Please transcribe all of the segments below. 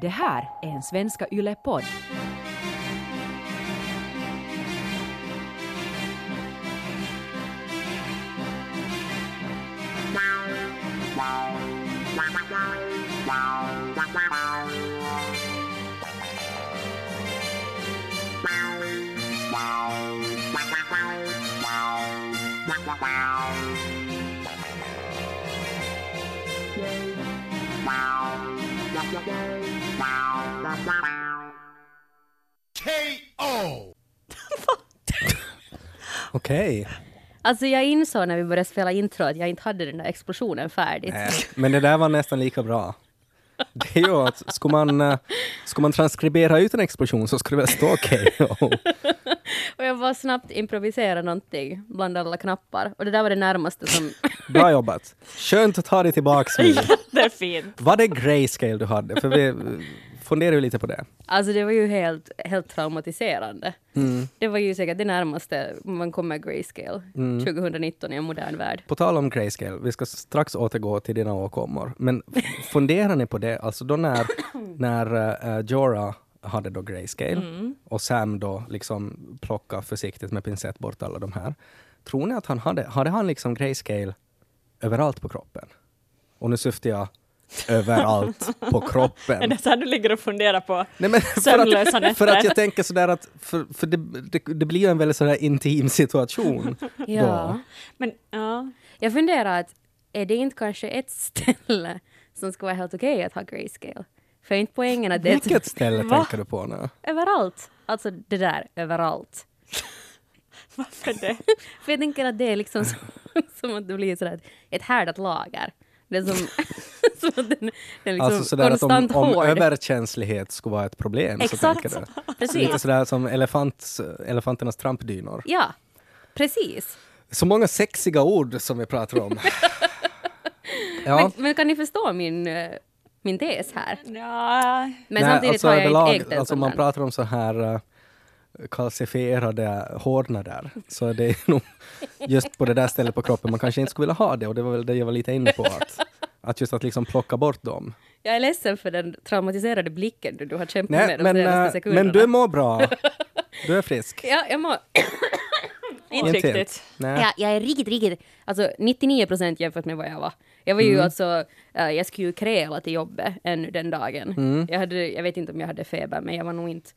Det här är en Svenska Yle-podd. KO! Okej. Alltså jag insåg när vi började spela intro att jag inte hade den där explosionen färdigt. Nej, Men det där var nästan lika bra. Det är ju att ska man, eh, ska man transkribera ut en explosion så ska det väl stå KO. Och jag bara snabbt improvisera någonting bland alla knappar. Och det där var det närmaste som... Bra jobbat. Skönt att ta dig tillbaks nu. Det är fint. Var det grayscale du hade? För vi funderar ju lite på det. Alltså det var ju helt, helt traumatiserande. Mm. Det var ju säkert det närmaste man kommer grayscale Mm. 2019 i en modern värld. På tal om grayscale, vi ska strax återgå till dina åkommor. Men funderar ni på det, alltså då när, när uh, Jorah hade då grayscale och Sam då liksom plockade försiktigt med pincett bort alla de här. Tror ni att han hade, hade han liksom grayscale överallt på kroppen? Och nu syftar jag överallt på kroppen. Är det så här du ligger och funderar på? Nej, men för, Sömnlösa att, nätter. för att jag tänker sådär att, för, för det, det, det blir ju en väldigt sådär intim situation. Ja. Men ja, Jag funderar att är det inte kanske ett ställe som ska vara helt okej att ha grayscale? För inte poängen att det Vilket ställe Va? tänker du på nu? överallt? Alltså det där, överallt. varför det? För jag tänker att det är liksom som, som att det blir sådär ett, ett härdat lager. Det är som, som att den, den liksom Alltså sådär att om, om hård. överkänslighet skulle vara ett problem så Exakt. tänker du? Precis. Lite sådär som elefants, elefanternas trampdynor. Ja, precis. Så många sexiga ord som vi pratar om. Ja, Men, men kan ni förstå min, eh, min tes här? Ja, Men samtidigt har jag inte ägt en alltså man pratar om så här uh, kalcifierade hårdnader, så är det nog just på det där stället på kroppen man kanske inte skulle vilja ha det och det var väl det jag var lite inne på. Att, att just att liksom plocka bort dem. Jag är ledsen för den traumatiserade blicken du, du har kämpat Nej, med de men, senaste eh, sekunderna. men du mår bra. Du är frisk. Ja, jag mår... inte riktigt. Ja, jag är riktigt, riktigt... Alltså 99 procent jämfört med vad jag var. Jag var ju Mm. alltså... eh, jag skulle ju kräla till jobbet ännu den dagen. Mm. Jag, hade, jag vet inte om jag hade feber, men jag var nog inte...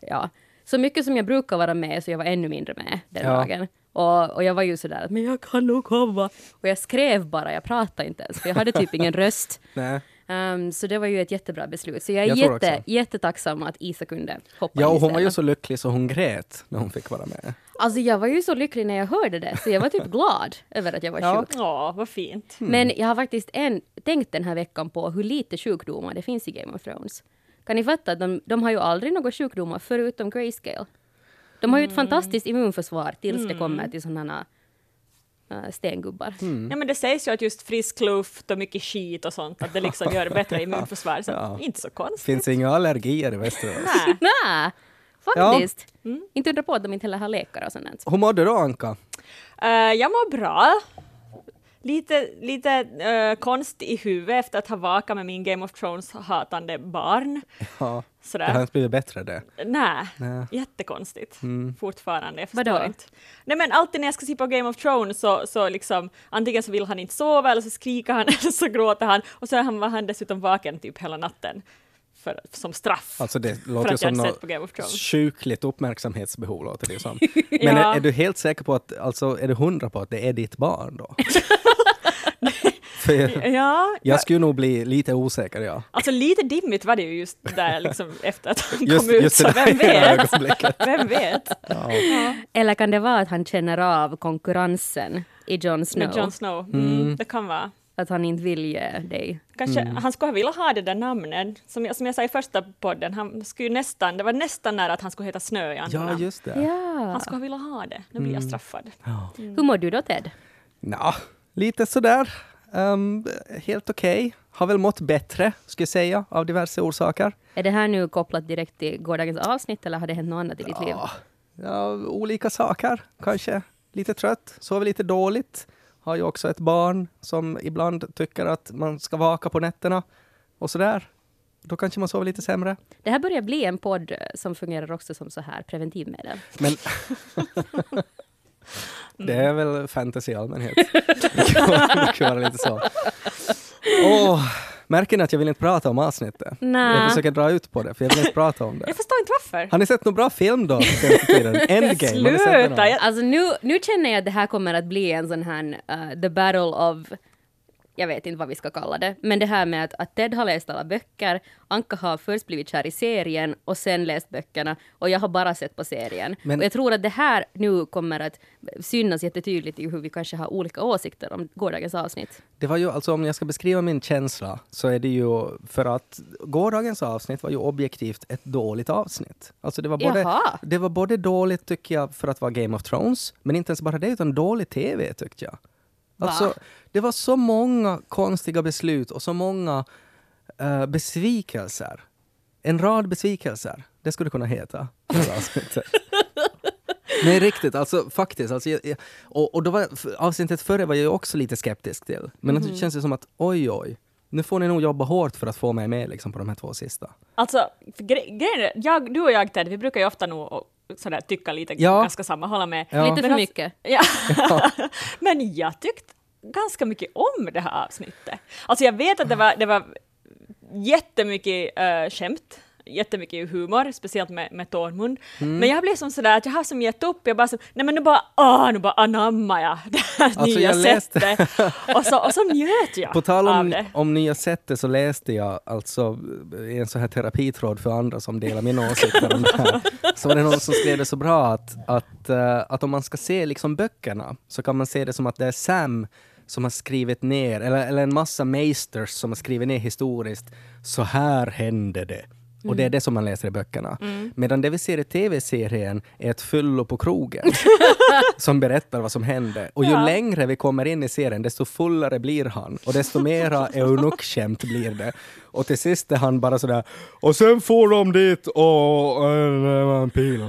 Ja. Så mycket som jag brukar vara med, så jag var ännu mindre med den Ja. dagen. Och, och jag var ju sådär, men jag kan nog komma. Och jag skrev bara, jag pratade inte ens, för jag hade typ ingen röst. Nej. Um, så det var ju ett jättebra beslut. Så jag är Jag jätte, jättetacksam att Isa kunde hoppa Ja, och hon var ju så lycklig så hon grät när hon fick vara med. Alltså jag var ju så lycklig när jag hörde det, så jag var typ glad över att jag var Ja. sjuk. Ja, vad fint. Men jag har faktiskt en, tänkt den här veckan på hur lite sjukdomar det finns i Game of Thrones. Kan ni fatta att de, de har ju aldrig några sjukdomar förutom grayscale. De har ju ett fantastiskt immunförsvar tills det kommer till sådana uh, stengubbar. Ja, men det sägs ju att just frisk luft och mycket skit och sånt, att det liksom gör bättre immunförsvar. Så Ja. inte så konstigt. Finns det inga allergier i Västerås? Nej. Nej, faktiskt. Inte undra på att de inte heller har läkare och sånt. Hur mår du då, Anka? Eh, jag mår bra. Lite, lite uh, konst i huvudet efter att ha vakat med min Game of Thrones-hatande barn. Ja, Sådär. det har inte blivit bättre det. Nej, Nej. jättekonstigt Mm. fortfarande. Jag inte. Nej men alltid när jag ska se på Game of Thrones så, så liksom antingen så vill han inte sova eller så skriker han eller så gråter han och så han, var han dessutom vaken typ hela natten för, som straff. Alltså det låter som något sjukligt uppmärksamhetsbehov låter det som. Men Ja. är, är du helt säker på att, alltså är du hundra på att det är ditt barn då? För jag, Ja, jag skulle nog bli lite osäker, ja. alltså lite dimmigt var det ju just där liksom efter att han Just, kom ut, så vem vet? Vem vet? Ja. Eller kan det vara att han känner av konkurrensen i Jon Snow? Med Jon Snow. Mm, Det kan vara. Att han inte vill ge dig Kanske, Mm. Han skulle ha velat ha det där namnet, som jag, som jag sa i första podden, han skulle nästan, det var nästan nära att han skulle heta Snö i andra ja, namn. just det. Ja. Han skulle ha velat ha det, nu blir jag Mm. straffad. Ja. Hur mår du då Ted? Nå, lite sådär. Um, helt okej. Har väl mått bättre, skulle jag säga, av diverse orsaker. Är det här nu kopplat direkt till gårdagens avsnitt eller har det hänt något annat i ditt liv? Ja, ja, olika saker kanske. Lite trött, sover lite dåligt. Har ju också ett barn som ibland tycker att man ska vaka på nätterna och sådär. då kanske man sover lite sämre. Det här börjar bli en podd eh, som fungerar också som så här preventivmedel. Men det är väl fantasy i allmänhet. Det kan vara- det kan vara lite så. Åh, märker ni att jag vill inte prata om avsnittet? Nej. Jag försöker dra ut på det, för jag vill inte prata om det. Jag förstår inte varför. Har ni sett någon bra film då? Endgame? Sluta! Alltså nu, nu känner jag att det här kommer att bli en sån här uh, the battle of jag vet inte vad vi ska kalla det, men det här med att, att Ted har läst alla böcker, Anka har först blivit kär i serien och sen läst böckerna och jag har bara sett på serien. Men- och jag tror att det här nu kommer att synas jättetydligt i hur vi kanske har olika åsikter om gårdagens avsnitt. Det var ju, alltså om jag ska beskriva min känsla, så är det ju för att gårdagens avsnitt var ju objektivt ett dåligt avsnitt. Alltså det var både, Jaha. det var både dåligt tycker jag för att vara Game of Thrones, men inte ens bara det, utan dålig TV tyckte jag. Alltså, det var så många konstiga beslut och så många eh, besvikelser. En rad besvikelser. Det skulle kunna heta avsnittet. Nej, riktigt. Alltså faktiskt. Alltså, jag, jag, och, och då var, avsnittet före var jag också lite skeptisk till. Men Mhm. det känns det som att oj, oj. Nu får ni nog jobba hårt för att få mig med liksom, på de här två sista. alltså, gre- grejen är, jag, du och jag Ted, vi brukar ju ofta nog sådär tycka lite Ja. ganska samma, hålla med. Ja. Lite för Men alltså- mycket. Ja. Men jag tyckte ganska mycket om det här avsnittet. Alltså jag vet att det var, det var jättemycket uh, skämt, jättemycket humor, speciellt med, med Tormund. Mm. Men jag blev som sådär att jag har som gett upp, jag bara så, nej men nu bara, ah, nu bara anammar jag det här Alltså, nya sättet. och, så, och så njöt jag På tal av om, det. om nya sättet så läste jag alltså en sån här terapitråd för andra som delar mina åsikter om det här. Så var det någon som skrev det så bra att, att, eh, att om man ska se liksom böckerna så kan man se det som att det är Sam som har skrivit ner, eller, eller en massa meisters som har skrivit ner historiskt, så här hände det. Och det är det som man läser i böckerna. Medan det vi ser i tv-serien är ett fyllo på krogen som berättar vad som hände. Och ju Ja. längre vi kommer in i serien, desto fullare blir han. Och desto mera eunuckskämt blir det. Och till sist är han bara sådär, och sen får de dit och en, en pil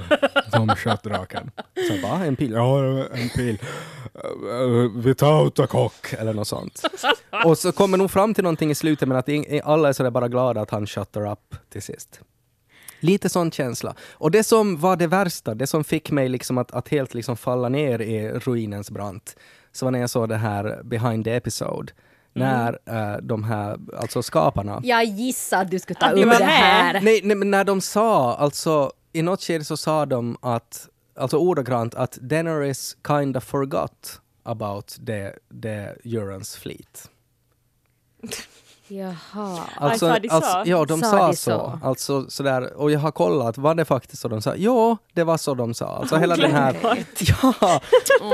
som sköt draken. Så va, en pil? Ja, en pil. Uh, Without a cock, eller något sånt. Och så kommer nog fram till någonting i slutet, men att alla är sådär bara glada att han shutter up till sist. Lite sån känsla. Och det som var det värsta, det som fick mig liksom att, att helt liksom falla ner i ruinens brant, så var när jag såg det här behind the episode. När eh, de här, alltså skaparna, Jag gissade att du skulle ta upp det med. här. Nej, nej, men när de sa, alltså i något skede så sa de att, alltså ordagrant att Daenerys kinda forgot about the, the Eurons fleet. Jaha. Alltså, så? alltså, ja, de Sa sa, så. så? Alltså, sådär, och jag har kollat, var det faktiskt så de sa? Ja, det var så de sa. Alltså hela den här... Ja!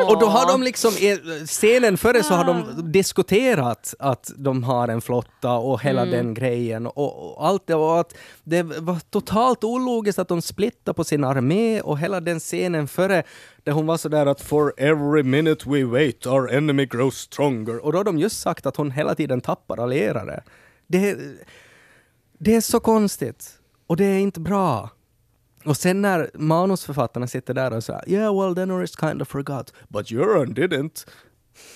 Och då har de liksom, i scenen före så har de diskuterat att de har en flotta och hela den grejen och, och allt det och att det var totalt ologiskt att de splittade på sin armé och hela den scenen före där hon var sådär att for every minute we wait our enemy grows stronger och då har de just sagt att hon hela tiden tappar allierade. Det, det är så konstigt och det är inte bra. Och sen när manusförfattarna sitter där och säger “Yeah, well, Daenerys kind of forgot, but Euron didn't”.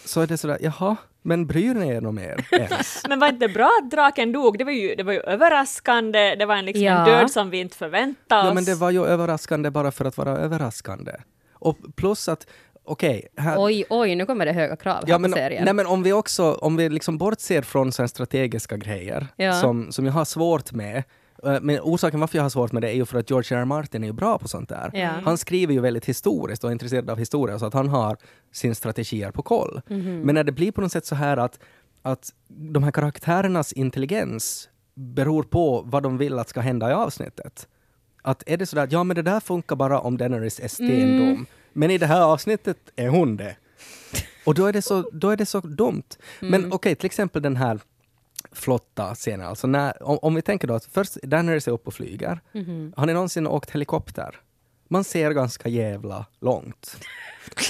Så är det sådär, jaha, men bryr ni er nog mer ens? Men var inte bra att draken dog? Det var ju, det var ju överraskande, det var en, liksom Ja. en död som vi inte förväntade oss. Ja, men det var ju överraskande bara för att vara överraskande. Och plus att, okej, här... Oj, oj, nu kommer det höga krav här Ja, men, på serien. nej, men om vi också, om vi liksom bortser från så här strategiska grejer Ja. som, som jag har svårt med, eh, men orsaken varför jag har svårt med det är ju för att George R. R. Martin är ju bra på sånt där. Ja. Han skriver ju väldigt historiskt och är intresserad av historia så att han har sin strategier på koll. Mhm. Men när det blir på något sätt så här att, att de här karaktärernas intelligens beror på vad de vill att ska hända i avsnittet. Att är det sådär att ja men det där funkar bara om Daenerys är stendom. Mm. Men i det här avsnittet är hon det. Och då är det så, då är det så dumt. Mm. Men okej, till exempel den här flotta scenen. Alltså när, om, om vi tänker då att först Daenerys är uppe och flyger. Mhm. Har ni någonsin åkt helikopter? Man ser ganska jävla långt.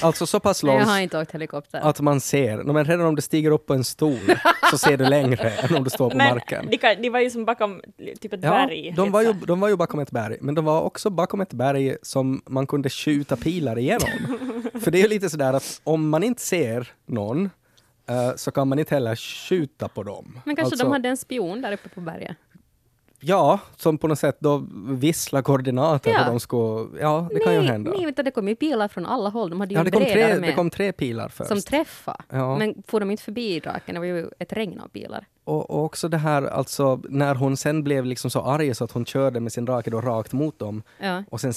Alltså så pass Nej, jag långt har inte åkt helikopter. att man ser, no, men redan om du stiger upp på en stol så ser du längre än om du står på men marken. de, de var ju som bakom typ ett Ja, berg. de var, ju, liksom. de var ju bakom ett berg, men de var också bakom ett berg som man kunde skjuta pilar igenom. För det är ju lite sådär att om man inte ser någon eh, så kan man inte heller skjuta på dem. men kanske Alltså, de hade en spion där uppe på berget. Ja, som på något sätt då vissla koordinater Ja. hur de skulle... Ja, det kan ju hända. Nej, du, det kom ju pilar från alla håll. De hade ju Ja, det kom, tre, med det kom tre pilar först. som träffade. Ja. Men får de inte förbi draken? Det var ju ett regn av pilar. Och, och också det här, alltså när hon sen blev liksom så arg så att hon körde med sin drake då rakt mot dem Ja. och sen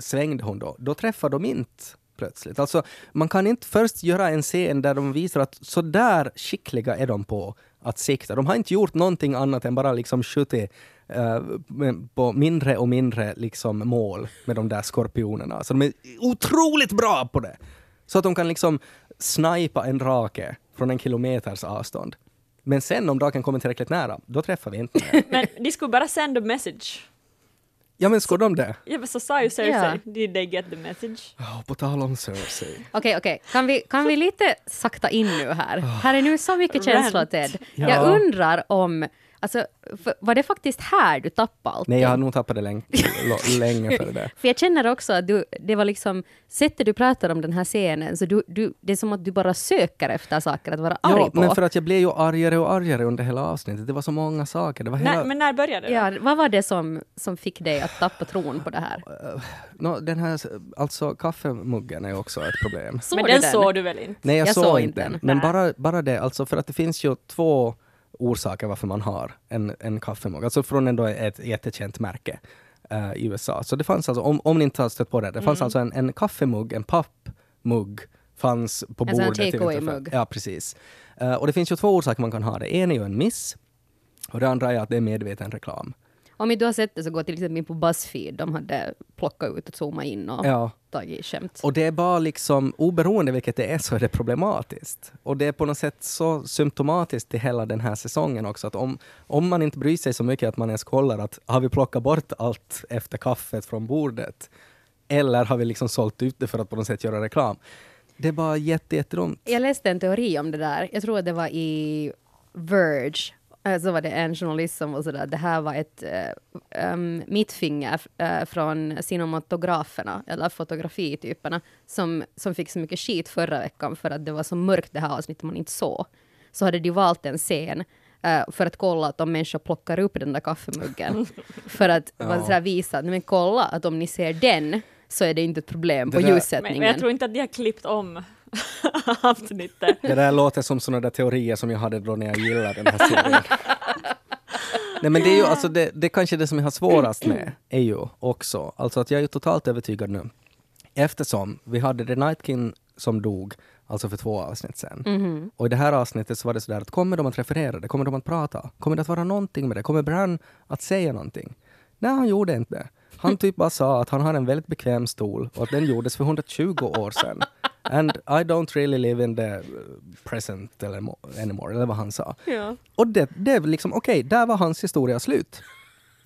svängde hon då, då träffar de inte plötsligt. Alltså man kan inte först göra en scen där de visar att så där skickliga är de på att sikta. De har inte gjort någonting annat än bara liksom skjutit eh, på mindre och mindre liksom mål med de där skorpionerna. Så de är otroligt bra på det! Så att de kan liksom snipa en drake från en kilometers avstånd. Men sen om draken kommer tillräckligt nära, då träffar vi inte. Men de skulle bara send a message. Ja men ska de det? Ja, men så sa ju Cersei, Ja. did they get the message? Oh, på tal om Cersei. Okej, okej. Kan, vi, kan vi lite sakta in nu här? Här är nu så mycket känslor. Ted. Ja. Jag undrar om... Alltså, var det faktiskt här du tappade allting? Nej, jag har nog tappat det länge, länge före det. För jag känner också att du, det var liksom, sättet du pratar om den här scenen, så du, du, det är som att du bara söker efter saker att vara arg Ja, på. men för att jag blev ju argare och argare under hela avsnittet. Det var så många saker. Det var hela... När, men när började det? Ja, vad var det som, som fick dig att tappa tron på det här? Nå, den här, alltså kaffemuggen är också ett problem. Men den, den? såg du väl inte? Nej, jag, Jag såg såg inte den. den. Men bara, bara det, alltså för att det finns ju två orsaker varför man har en, en kaffemugg. Alltså från ändå ett jättekänt märke eh, i USA. Så det fanns alltså, om, om ni inte har stött på det, det Mm. fanns alltså en, en kaffemugg, en pappmugg fanns på En sån här bordet. till take-away ungefär- mugg. Ja, precis. Eh, och det finns ju två orsaker man kan ha det. En är ju en miss och det andra är att det är medveten reklam. Om inte du har sett det så gå till exempel in på Buzzfeed, de hade plockat ut och zoomat in och Ja. tagit skämt. Och det är bara liksom, oberoende vilket det är så är det problematiskt. Och det är på något sätt så symptomatiskt till hela den här säsongen också att om, om man inte bryr sig så mycket att man ens kollar att har vi plockat bort allt efter kaffet från bordet? Eller har vi liksom sålt ut det för att på något sätt göra reklam? Det är bara jätte, jättedumt. Jag läste en teori om det där. Jag tror att det var i Verge. Eh, Så var det en journalist som var sådär, det här var ett uh, um, mittfinger uh, från cinematograferna, eller fotografityperna, som, som fick så mycket skit förra veckan för att det var så mörkt det här avsnittet man inte såg. Så hade de valt en scen eh, för att kolla att om människor plockar upp den där kaffemuggen. för att Ja. sådär visa, att men kolla att om ni ser den så är det inte ett problem Det på Men, ljussättningen. men jag tror inte att de har klippt om avsnittet. Det där låter som sådana där teorier som jag hade då när jag gillade den här serien. Nej men det är ju alltså det, det kanske det som jag har svårast med är ju också, alltså att jag är ju totalt övertygad nu eftersom vi hade The Night King som dog, alltså för två avsnitt sen. Mhm. Och i det här avsnittet så var det sådär att kommer de att referera det? Kommer de att prata? Kommer det att vara någonting med det? Kommer Bran att säga någonting? Nej, han gjorde inte det. Han typ bara sa att han har en väldigt bekväm stol och att den gjordes för 120 år sedan. And I don't really live in the present anymore, eller vad han sa. Ja. Och det, det är liksom, okej, där var hans historia slut.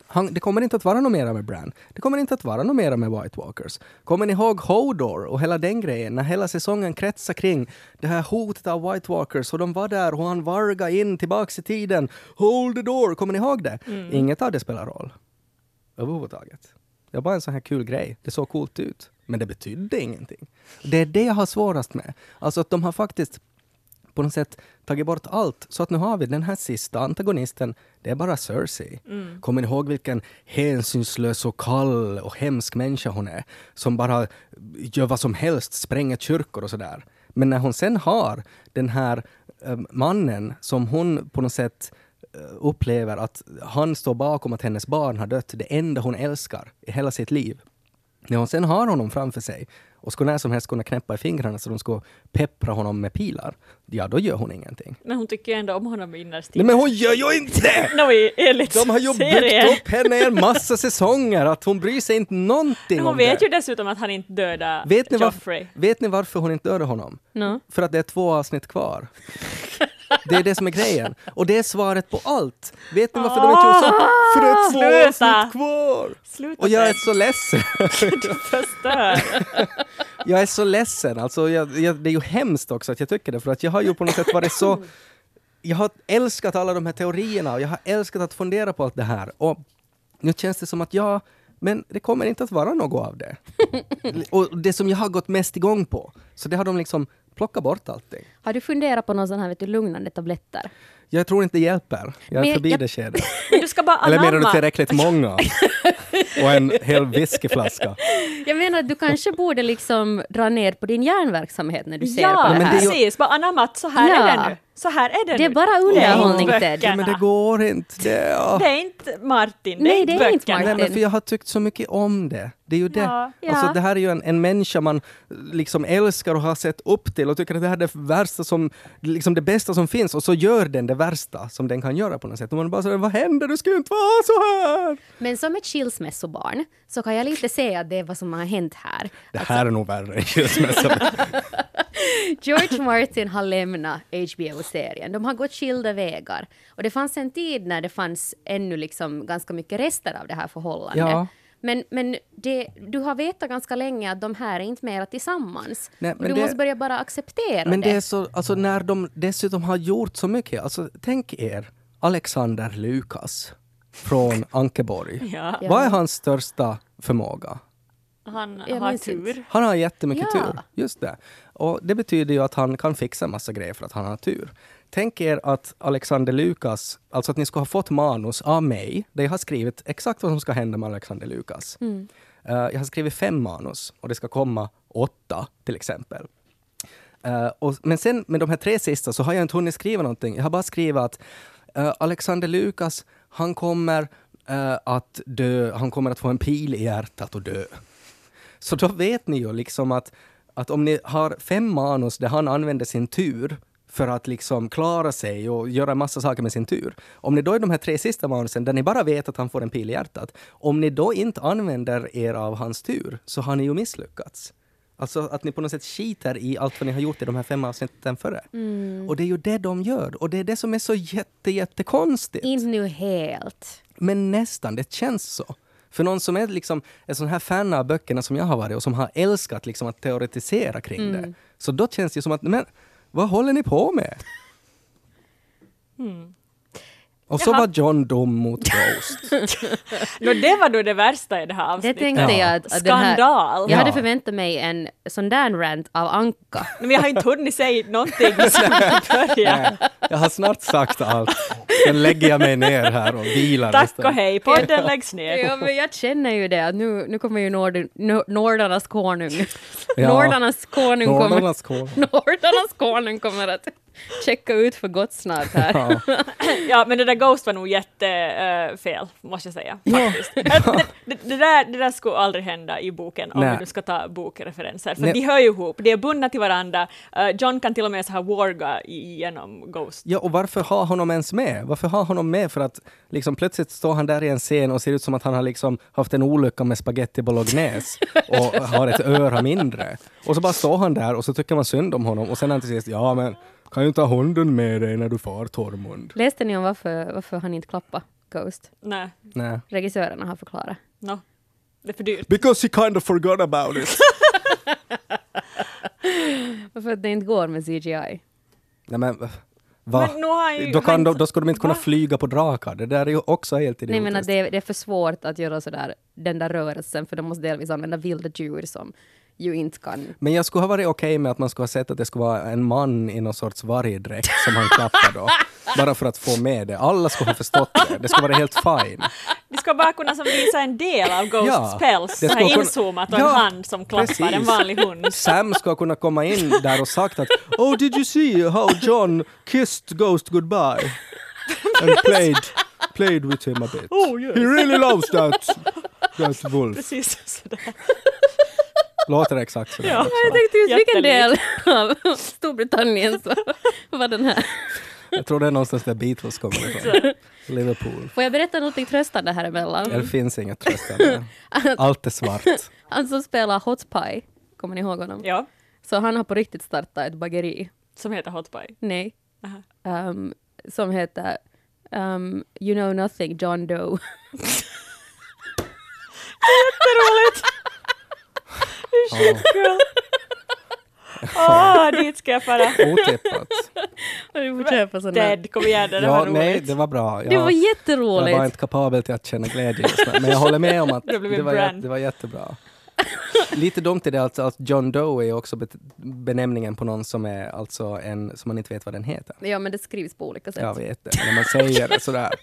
Han, det kommer inte att vara något mera med Bran. Det kommer inte att vara något mera med White Walkers. Kommer ni ihåg Hodor och hela den grejen? När hela säsongen kretsar kring det här hotet av White Walkers och de var där och han varga in tillbaks i tiden. Hold the door! Kommer ni ihåg det? Inget av det spelar roll. Överhuvudtaget. Det var bara en sån här kul grej. Det såg coolt ut. Men det betydde ingenting. Det är det jag har svårast med. Alltså att de har faktiskt på något sätt tagit bort allt. Så att nu har vi den här sista antagonisten, det är bara Cersei. Kommer ni ihåg vilken hänsynslös och kall och hemsk människa hon är? Som bara gör vad som helst, spränger kyrkor och sådär. Men när hon sen har den här eh, mannen som hon på något sätt eh, upplever att han står bakom att hennes barn har dött, det enda hon älskar i hela sitt liv. När hon sen har honom framför sig och skulle när som helst kunna knäppa i fingrarna så de skulle peppra honom med pilar, ja då gör hon ingenting. Men hon tycker ändå om honom innerst Nej men hon gör ju inte det! No, enligt De har ju serien. byggt upp henne i en massa säsonger, att hon bryr sig inte någonting Men om hon vet det. ju dessutom att han inte dödade Vet ni, Joffrey. var, vet ni varför hon inte dödade honom? No. För att det är två avsnitt kvar. Det är det som är grejen. Och det är svaret på allt. Vet ni varför de inte gjorde så? För det är två Sluta! avsnitt kvar! Sluta Och jag är så ledsen. förstör. Jag är så ledsen. Alltså, jag, jag, det är ju hemskt också att jag tycker det, för att jag har ju på något sätt varit så... Jag har älskat alla de här teorierna och jag har älskat att fundera på allt det här. Och nu känns det som att ja, men det kommer inte att vara något av det. Och det som jag har gått mest igång på, så det har de liksom plockat bort allting. Har du funderat på någon sån här vet du, lugnande tabletter? Jag tror inte det hjälper. Jag är Men förbi jag- det skedet. Men du ska bara Eller menar du tillräckligt många? Och en hel whiskyflaska. Jag menar att du kanske borde liksom dra ner på din hjärnverksamhet när du ser Ja, på det här. ju- precis. Bara anamma att så här Ja. är det nu. Så här är det Det är nu. bara underhållning, Ted. inte Ja, men det går inte. Det, ja. Det är inte Martin, det Nej, är inte det är inte. Martin. Nej, men för jag har tyckt så mycket om det. Det är ju det. Ja. Alltså, Ja. det här är ju en, en människa man liksom älskar och har sett upp till och tycker att det här är det värsta som, liksom det bästa som finns och så gör den det värsta som den kan göra på något sätt. Och man bara så vad händer? Du ska ju inte vara så här! Men som ett skilsmässobarn så kan jag lite se att det är vad som har hänt här. Det här är nog värre än skilsmässa. George Martin har lämnat HBO-serien. De har gått skilda vägar. Och det fanns en tid när det fanns ännu liksom ganska mycket rester av det här förhållandet. Ja. Men, men det, du har vetat ganska länge att de här är inte mera tillsammans. Nej, och men du det- måste börja bara acceptera Men det. det är så, alltså när de dessutom har gjort så mycket, alltså tänk er Alexander Lukas från Ankeborg. Ja. Vad är hans största förmåga? han Jag har minns inte. tur. Han har jättemycket Ja. tur. Just det. Och det betyder ju att han kan fixa massa grejer för att han har tur. Tänk er att Alexander Lukas, alltså att ni ska ha fått manus av mig, där jag har skrivit exakt vad som ska hända med Alexander Lukas. Mm. Eh, jag har skrivit fem manus och det ska komma åtta till exempel. Eh, och, men sen med de här tre sista så har jag inte hunnit skriva någonting. Jag har bara skrivit att eh, Alexander Lukas, han kommer eh, att dö, han kommer att få en pil i hjärtat och dö. Så då vet ni ju liksom att, att om ni har fem manus där han använder sin tur för att liksom klara sig och göra en massa saker med sin tur. Om ni då i de här tre sista manusen där ni bara vet att han får en pil i hjärtat, om ni då inte använder er av hans tur så har ni ju misslyckats. Alltså att ni på något sätt skiter i allt vad ni har gjort i de här fem avsnitten före. Och det är ju det de gör. Och det är det som är så jätte, jättekonstigt. Inte nu helt. Men nästan, det känns så. För någon som är liksom en sån här fan av böckerna som jag har varit och som har älskat liksom att teoretisera kring det. Så då känns det som att, men vad håller ni på med? Och så Jaha. var John dum mot Ghost. Nå, det var då det värsta i det här Det avsnittet. tänkte Ja. jag att, att den här, Skandal! Jag hade förväntat mig en sån där rant av Anka. Men jag har inte hunnit säga någonting. Nej, jag har snart sagt allt. Sen lägger jag mig ner här och vilar Tack resten. och hej, podden läggs ner. Ja, men jag känner ju det att nu, nu kommer ju nord, nor- nordarnas konung. Ja. Nordarnas konung kommer, Nordarnas kol. nordarnas konung kommer att checka ut för gott snart här. Ja. Ja, men det där Ghost var nog jättefel, fel, måste jag säga. Faktiskt. det, det, det, där, det där skulle aldrig hända i boken, om Nej. vi nu ska ta bokreferenser, för Nej. de hör ju ihop, de är bundna till varandra. Eh, John kan till och med så här warga igenom Ghost. Ja, och varför ha honom ens med? Varför ha honom med? För att liksom plötsligt står han där i en scen och ser ut som att han har liksom haft en olycka med spaghetti bolognese och har ett öra mindre. Och så bara står han där och så tycker man synd om honom och sen han till sist, ja men kan ju ha hunden med dig när du far Tormund. Läste ni om varför, varför han inte klappade Ghost? Nej, Nej. Regissörerna har förklarat. no. det är för dyrt. Because he kind of forgot about it. Varför att det inte går med CGI. Nej men, va? Men nu har han ju- Då, kan han- de, då skulle de inte kunna Va? flyga på drakar. Det där är ju också helt Nej idiotiskt. men att det, är- det är för svårt att göra sådär, den där rörelsen, för de måste delvis använda vilda djur som ju inte kan. Men jag skulle ha varit okej med att man skulle ha sett att det skulle vara en man i någon sorts vargdräkt som han klappar då. Bara för att få med det. Alla skulle ha förstått det. Det skulle vara helt fine. De ska bara kunna som visa en del av Ghosts Ja, päls, det så skulle här kunna- inzoomat och Ja, en hand som klappar precis. en vanlig hund. Sam ska kunna komma in där och sagt att Oh did you see how John kissed Ghost goodbye? And played, played with him a bit. Oh, yes. He really loves that, that wolf. Precis sådär. Låter exakt sådär Ja. också. Jag tänkte just vilken del av Storbritannien så var den här. Jag tror det är någonstans där Beatles kommer ifrån. Liverpool. Får jag berätta något tröstande här emellan? Det finns inget tröstande. Allt är svart. Han som spelar Hot Pie, kommer ni ihåg honom? Ja, Så han har på riktigt startat ett bageri. som heter Hot Pie. Nej. Um, som heter um, You know nothing, John Doe. Jätteroligt! Ja, Åh, dit ska jag fara. otippat. du. Ted, kom igen, det Ja, var nej, roligt. det var bra. Det Jag, var jag jätteroligt. var inte kapabel till att känna glädje just nu. Men jag håller med om att Det det var, jät- det var jättebra. lite dumt är det alltså att John Doe är också benämningen på någon som är alltså en som man inte vet vad den heter. Ja, men det skrivs på olika sätt. Jag vet det, när man säger det sådär.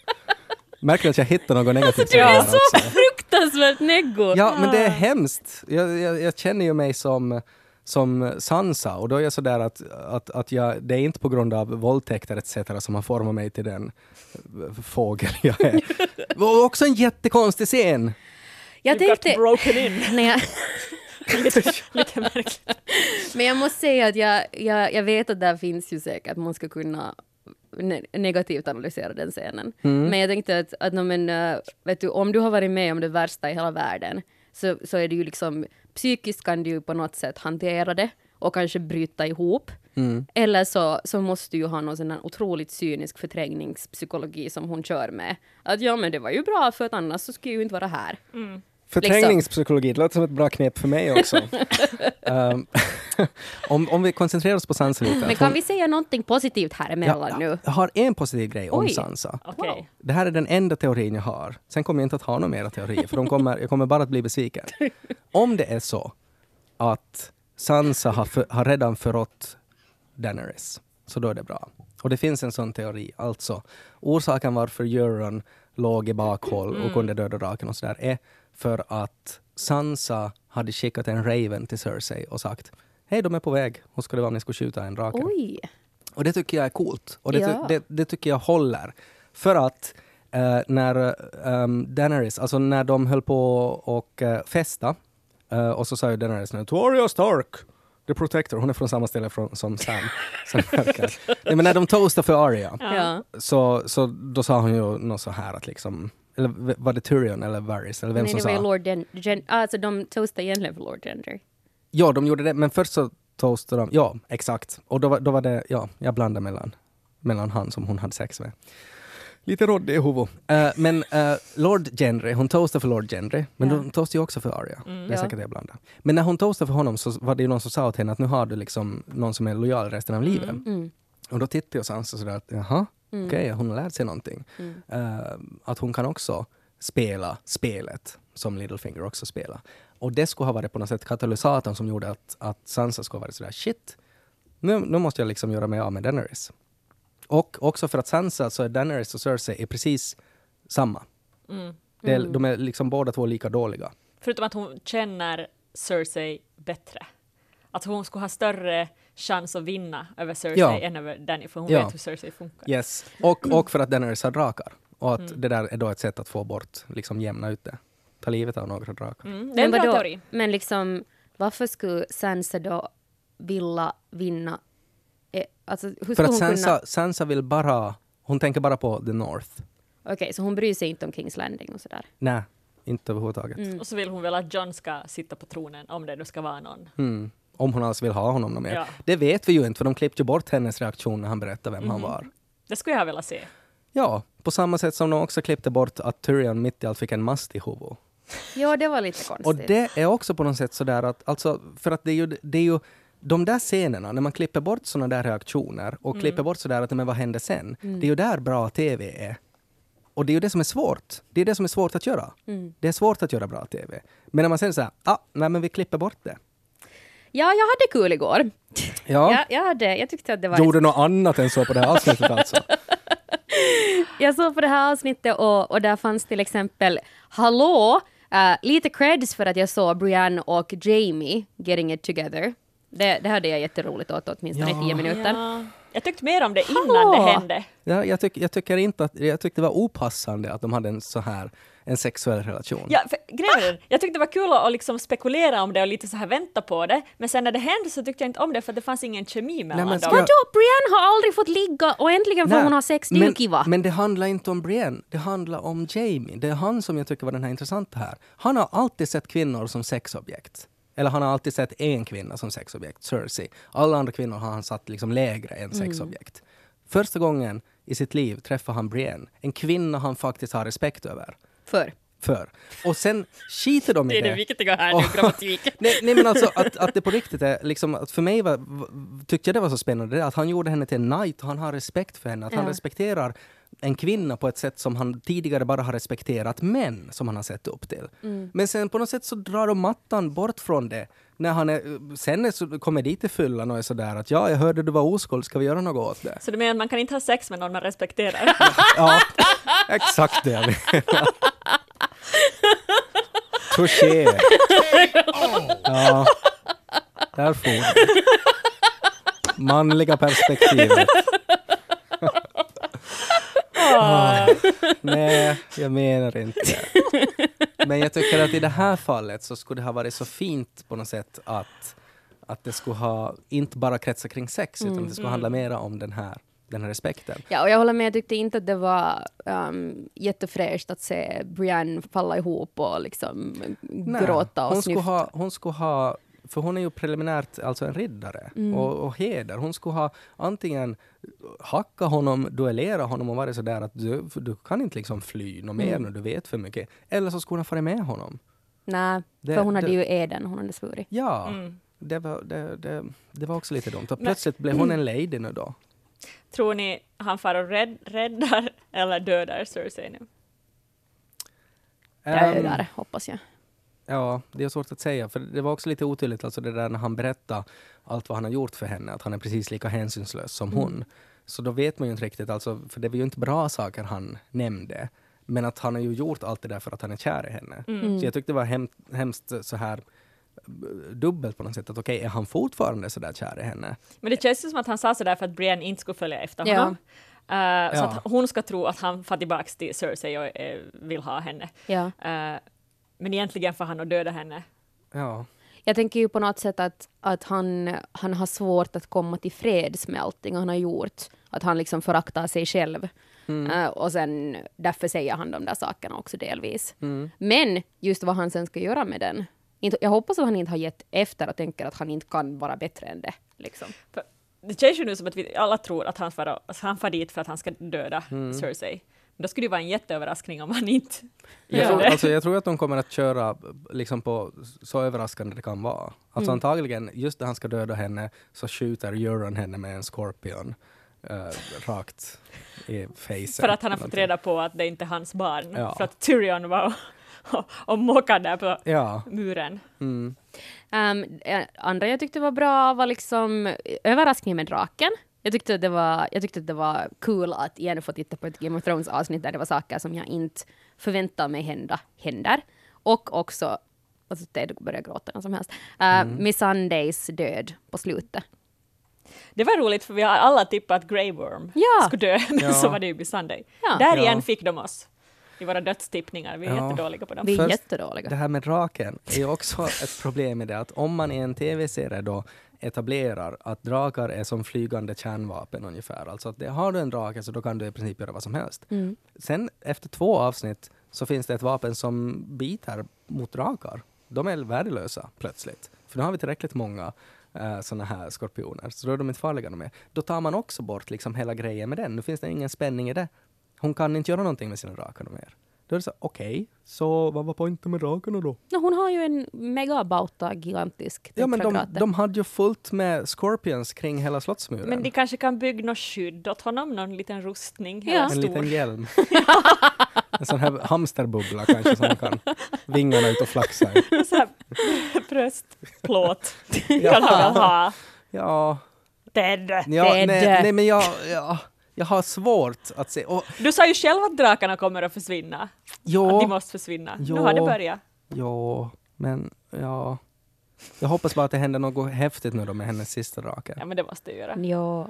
Märker att jag hittar något negativt. Du i är så också. fruktansvärt neggo! Ja, men det är hemskt. Jag, jag, jag känner ju mig som, som Sansa och då är jag sådär att, att, att jag, det är inte på grund av våldtäkter etc. som har format mig till den eh, fågel jag är. Och också en jättekonstig scen. Jag You got tänkte... broken in. Jag, lite, lite märkligt. men jag måste säga att jag, jag, jag vet att där finns ju säkert, man ska kunna ne negativt analysera den scenen. Men jag tänkte att, att no, men, äh, vet du, om du har varit med om det värsta i hela världen så, så är det ju liksom psykiskt kan du ju på något sätt hantera det och kanske bryta ihop. Eller så, så måste du ju ha någon sån här otroligt cynisk förträngningspsykologi som hon kör med. Att ja men det var ju bra för att annars så skulle jag ju inte vara här. Förträngningspsykologi, det låter som ett bra knep för mig också. um, om, om vi koncentrerar oss på Sansa lite. Men kan hon- vi säga någonting positivt här emellan nu? Jag har en positiv grej om Oj. Sansa. Okej. Det här är den enda teorin jag har. Sen kommer jag inte att ha några mera teorier, för de kommer, jag kommer bara att bli besviken. Om det är så att Sansa har, för, har redan förrått Daenerys, så då är det bra. Och det finns en sån teori, alltså orsaken varför Euron låg i bakhåll och kunde döda draken och sådär är för att Sansa hade skickat en Raven till Cersei och sagt Hej, de är på väg. Hon skulle vara om ni skulle skjuta en drake. Oj! Och det tycker jag är coolt. Och det, Ja. det, det tycker jag håller. För att eh, när um, Daenerys, alltså när de höll på och uh, festa eh, och så sa ju Daenerys nu to Arya Stark, the protector, hon är från samma ställe från, som Sam. som. Nej, men när de toastade för Arya Ja. så, så då sa hon ju något så här att liksom, eller var det Tyrion eller Varys eller vem Nej, som det var sa? Lord Den... Gen- alltså de toastade egentligen för Lord Gender. Ja, de gjorde det, men först så toastade de, ja exakt. Och då var, då var det, ja, jag blandade mellan, mellan han som hon hade sex med. Lite råddig i huvudet. Eh, men eh, Lord Gendry, hon toastade för Lord Gendry, men Ja. hon toastade ju också för Arya. det är Ja. säkert det jag blandar. Men när hon toastade för honom så var det ju någon som sa åt henne att nu har du liksom någon som är lojal resten av livet. Mm. Och då tittade jag Sansa sådär att jaha, okej, hon har lärt sig någonting. Mm. Eh, att hon kan också spela spelet som Littlefinger också spelar. Och det skulle ha varit på något sätt katalysatorn som gjorde att, att Sansa skulle ha varit sådär shit, nu, nu måste jag liksom göra mig av med Daenerys. Och också för att Sansa så är Daenerys och Cersei är precis samma. Det är, De är liksom båda två lika dåliga. Förutom att hon känner Cersei bättre. Att hon skulle ha större chans att vinna över Cersei Ja. än över Danny, för hon Ja. vet hur Cersei funkar. Yes. Och, och för att Daenerys har drakar. Och att det där är då ett sätt att få bort, liksom jämna ut det. Ta livet av några drakar. Mm, det är en bra vadå? teori. Men liksom, varför skulle Sansa då vilja vinna? Eh, alltså, hur För att hon Sansa, kunna... Sansa vill bara, hon tänker bara på the North. Okej, så hon bryr sig inte om Kings Landing och sådär? Nej, inte överhuvudtaget. Mm. Och så vill hon väl att John ska sitta på tronen, om det nu ska vara någon. Mm. Om hon alls vill ha honom något mer. Ja. Det vet vi ju inte, för de klippte ju bort hennes reaktion när han berättade vem han var. Det skulle jag vilja se. Ja, på samma sätt som de också klippte bort att Tyrion mitt i allt fick en mast i huvudet. Ja, det var lite konstigt. Och det är också på något sätt sådär att, alltså, för att det är ju, det är ju de där scenerna, när man klipper bort sådana där reaktioner och klipper bort sådär att men vad hände sen? Det är ju där bra TV är. Och det är ju det som är svårt. Det är det som är svårt att göra. Det är svårt att göra bra TV. Men när man säger såhär, ah, nej men vi klipper bort det. Ja, jag hade kul igår. Ja, Ja, jag, hade, jag tyckte att det var... gjorde något annat än så på det här avsnittet alltså. Jag såg på det här avsnittet och, och där fanns till exempel Hallå! eh, lite creds för att jag såg Brienne och Jamie getting it together. Det, det hade jag jätteroligt åt åtminstone i Ja. tio minuter. Ja. Jag tyckte mer om det innan Hallå! det hände. Ja, jag, tyck, jag tycker inte att, jag tyckte det var opassande att de hade en så här, en sexuell relation. Ja, för, grejen är, jag tyckte det var kul att, att liksom spekulera om det och lite så här vänta på det, men sen när det hände så tyckte jag inte om det för det fanns ingen kemi mellan men ska dem. jag- Vadå? Brienne har aldrig fått ligga och äntligen får Nej, hon ha sex, det är men, ju kiva. Men det handlar inte om Brienne, det handlar om Jamie. Det är han som jag tycker var den här intressanta här. Han har alltid sett kvinnor som sexobjekt. Eller han har alltid sett en kvinna som sexobjekt, Cersei. Alla andra kvinnor har han satt liksom lägre än sexobjekt. Första gången i sitt liv träffar han Brienne, en kvinna han faktiskt har respekt över. För. För. Och sen skiter de i det. viktiga här nu, grammatik. Nej, nej men alltså att, att det på riktigt är liksom, att för mig var, tyckte jag det var så spännande det att han gjorde henne till en knight och han har respekt för henne, att han Ja. respekterar en kvinna på ett sätt som han tidigare bara har respekterat män som han har sett upp till. Men sen på något sätt så drar de mattan bort från det. När han är, sen är så, kommer dit till fyllan och är sådär att ja, jag hörde du var oskuld, ska vi göra något åt det? Så du menar att man kan inte ha sex med någon man respekterar? Ja, exakt det jag menar. Touché! Ja, där får du. Manliga perspektivet. Ah, nej, jag menar inte. Men jag tycker att i det här fallet så skulle det ha varit så fint på något sätt att, att det skulle ha inte bara kretsat kring sex utan det skulle handla mera om den här, den här respekten. Ja, och jag håller med. Jag tyckte inte att det var um, jättefräscht att se Brienne falla ihop och liksom Nej, gråta och hon skulle, snyfta. ha, hon skulle ha, för hon är ju preliminärt alltså en riddare Mm. och, och heder. Hon skulle ha antingen hacka honom, duellera honom och vara sådär att du, du kan inte liksom fly något mer Mm. när du vet för mycket. Eller så skulle hon ha farit med honom. Nej, Det- för hon hade det- ju eden, hon hade svurit. Ja, Mm. det, var, det, det, det var också lite dumt. Och plötsligt blev hon en lady nu då. Tror ni han far och rädd, räddar eller dödar Cersei nu? Jag Ehm, där, hoppas jag. Ja, det är svårt att säga. För det var också lite otydligt, alltså det där när han berättade allt vad han har gjort för henne, att han är precis lika hänsynslös som hon. Så då vet man ju inte riktigt, alltså, för det var ju inte bra saker han nämnde. Men att han har ju gjort allt det där för att han är kär i henne. Mm. Så jag tyckte det var hem, hemskt så här dubbelt på något sätt. Att okej, är han fortfarande så där kär i henne? Men det känns ju som att han sa sådär för att Brienne inte skulle följa efter Ja. honom. Eh, Så Ja. att hon ska tro att han far tillbaka till Cersei och eh, vill ha henne. Ja. Eh, men egentligen får han att döda henne. Ja. Jag tänker ju på något sätt att, att han, han har svårt att komma till freds med allting han har gjort. Att han liksom föraktar sig själv. Eh, och sen därför säger han de där sakerna också delvis. Men just vad han sen ska göra med den. Inte, jag hoppas att han inte har gett efter och tänker att han inte kan vara bättre än det. Liksom. För det känns ju nu som att vi alla tror att han far, han far dit för att han ska döda Cersei. Men då skulle det vara en jätteöverraskning om han inte Jag, tror, alltså, jag tror att de kommer att köra liksom på så överraskande det kan vara. Alltså antagligen, just när han ska döda henne så skjuter Euron henne med en skorpion eh, rakt i facet. För att han har fått reda på att det inte är hans barn. Ja. För att Tyrion var och, och mockade där på Ja. muren. Mm. Um, eh, andra jag tyckte var bra var liksom överraskningen med draken. Jag tyckte, att det var, jag tyckte att det var kul att igen få titta på ett Game of Thrones avsnitt där det var saker som jag inte förväntade mig hända, händer. Och också, alltså Ted börjar gråta när som helst, uh, Miss Sundays död på slutet. Det var roligt för vi har alla tippat att Grey Worm Ja. skulle dö, men Ja. så var det ju Sunday. Ja. Där Ja. igen fick de oss i våra dödstippningar. Vi är Ja. jättedåliga på dem. Vi är Först- jättedåliga. Det här med draken är ju också ett problem med det att om man i en tv-serie då etablerar att drakar är som flygande kärnvapen ungefär. Alltså att det, har du en drake så då kan du i princip göra vad som helst. Mm. Sen efter två avsnitt så finns det ett vapen som biter mot drakar. De är värdelösa plötsligt. För nu har vi tillräckligt många uh, sådana här skorpioner, så då är de inte farliga mer. Då tar man också bort liksom hela grejen med den. Nu finns det ingen spänning i det. Hon kan inte göra någonting med sina drakar mer. Då är det så, okej, så vad var poängen med drakarna då? No, hon har ju en megabauta, gigantisk Ja men de, de hade ju fullt med scorpions kring hela slottsmuren. Men de kanske kan bygga något skydd åt honom, någon liten rustning. Ja. En stor. liten hjälm. en sån här hamsterbubbla kanske som man kan vingarna ut och flaxa i. Bröstplåt Ja. kan han väl ha. Ja, Ted. ja Ted. nej, nej men jag, ja, jag har svårt att se. Och, Du sa ju själv att drakarna kommer att försvinna. Att de jo, måste försvinna. Jo. Nu har det börjat. jo, men ja. Jag hoppas bara att det händer något häftigt nu då med hennes sista drake. Ja men det måste det göra. Ja.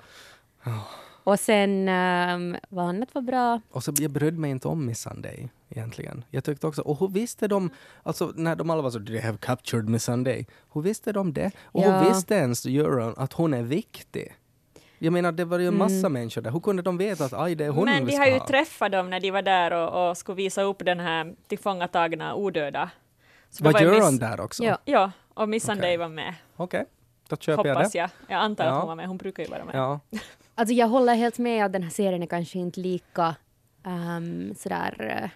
Och sen, um, vad annat var bra? Och så jag brydde mig inte om Miss Sunday egentligen. Jag tyckte också, och hur visste de, alltså när de alla var så “They have captured Miss Sunday”, hur visste de det? Och Ja. hur visste ens Euron att hon är viktig? Jag menar, det var ju en massa Mm. människor där. Hur kunde de veta att aj, det är hon Men vi de har ju ha? träffat dem när de var där och, och skulle visa upp den här tillfångatagna odöda. Så Var ju Euron Miss- där också? Ja. Ja, och Miss Okej. var med. Okej, då köper jag Hoppas det. jag. Jag antar Ja. att hon var med. Hon brukar ju vara med. Ja. Alltså jag håller helt med att den här serien är kanske inte lika um, sådär uh,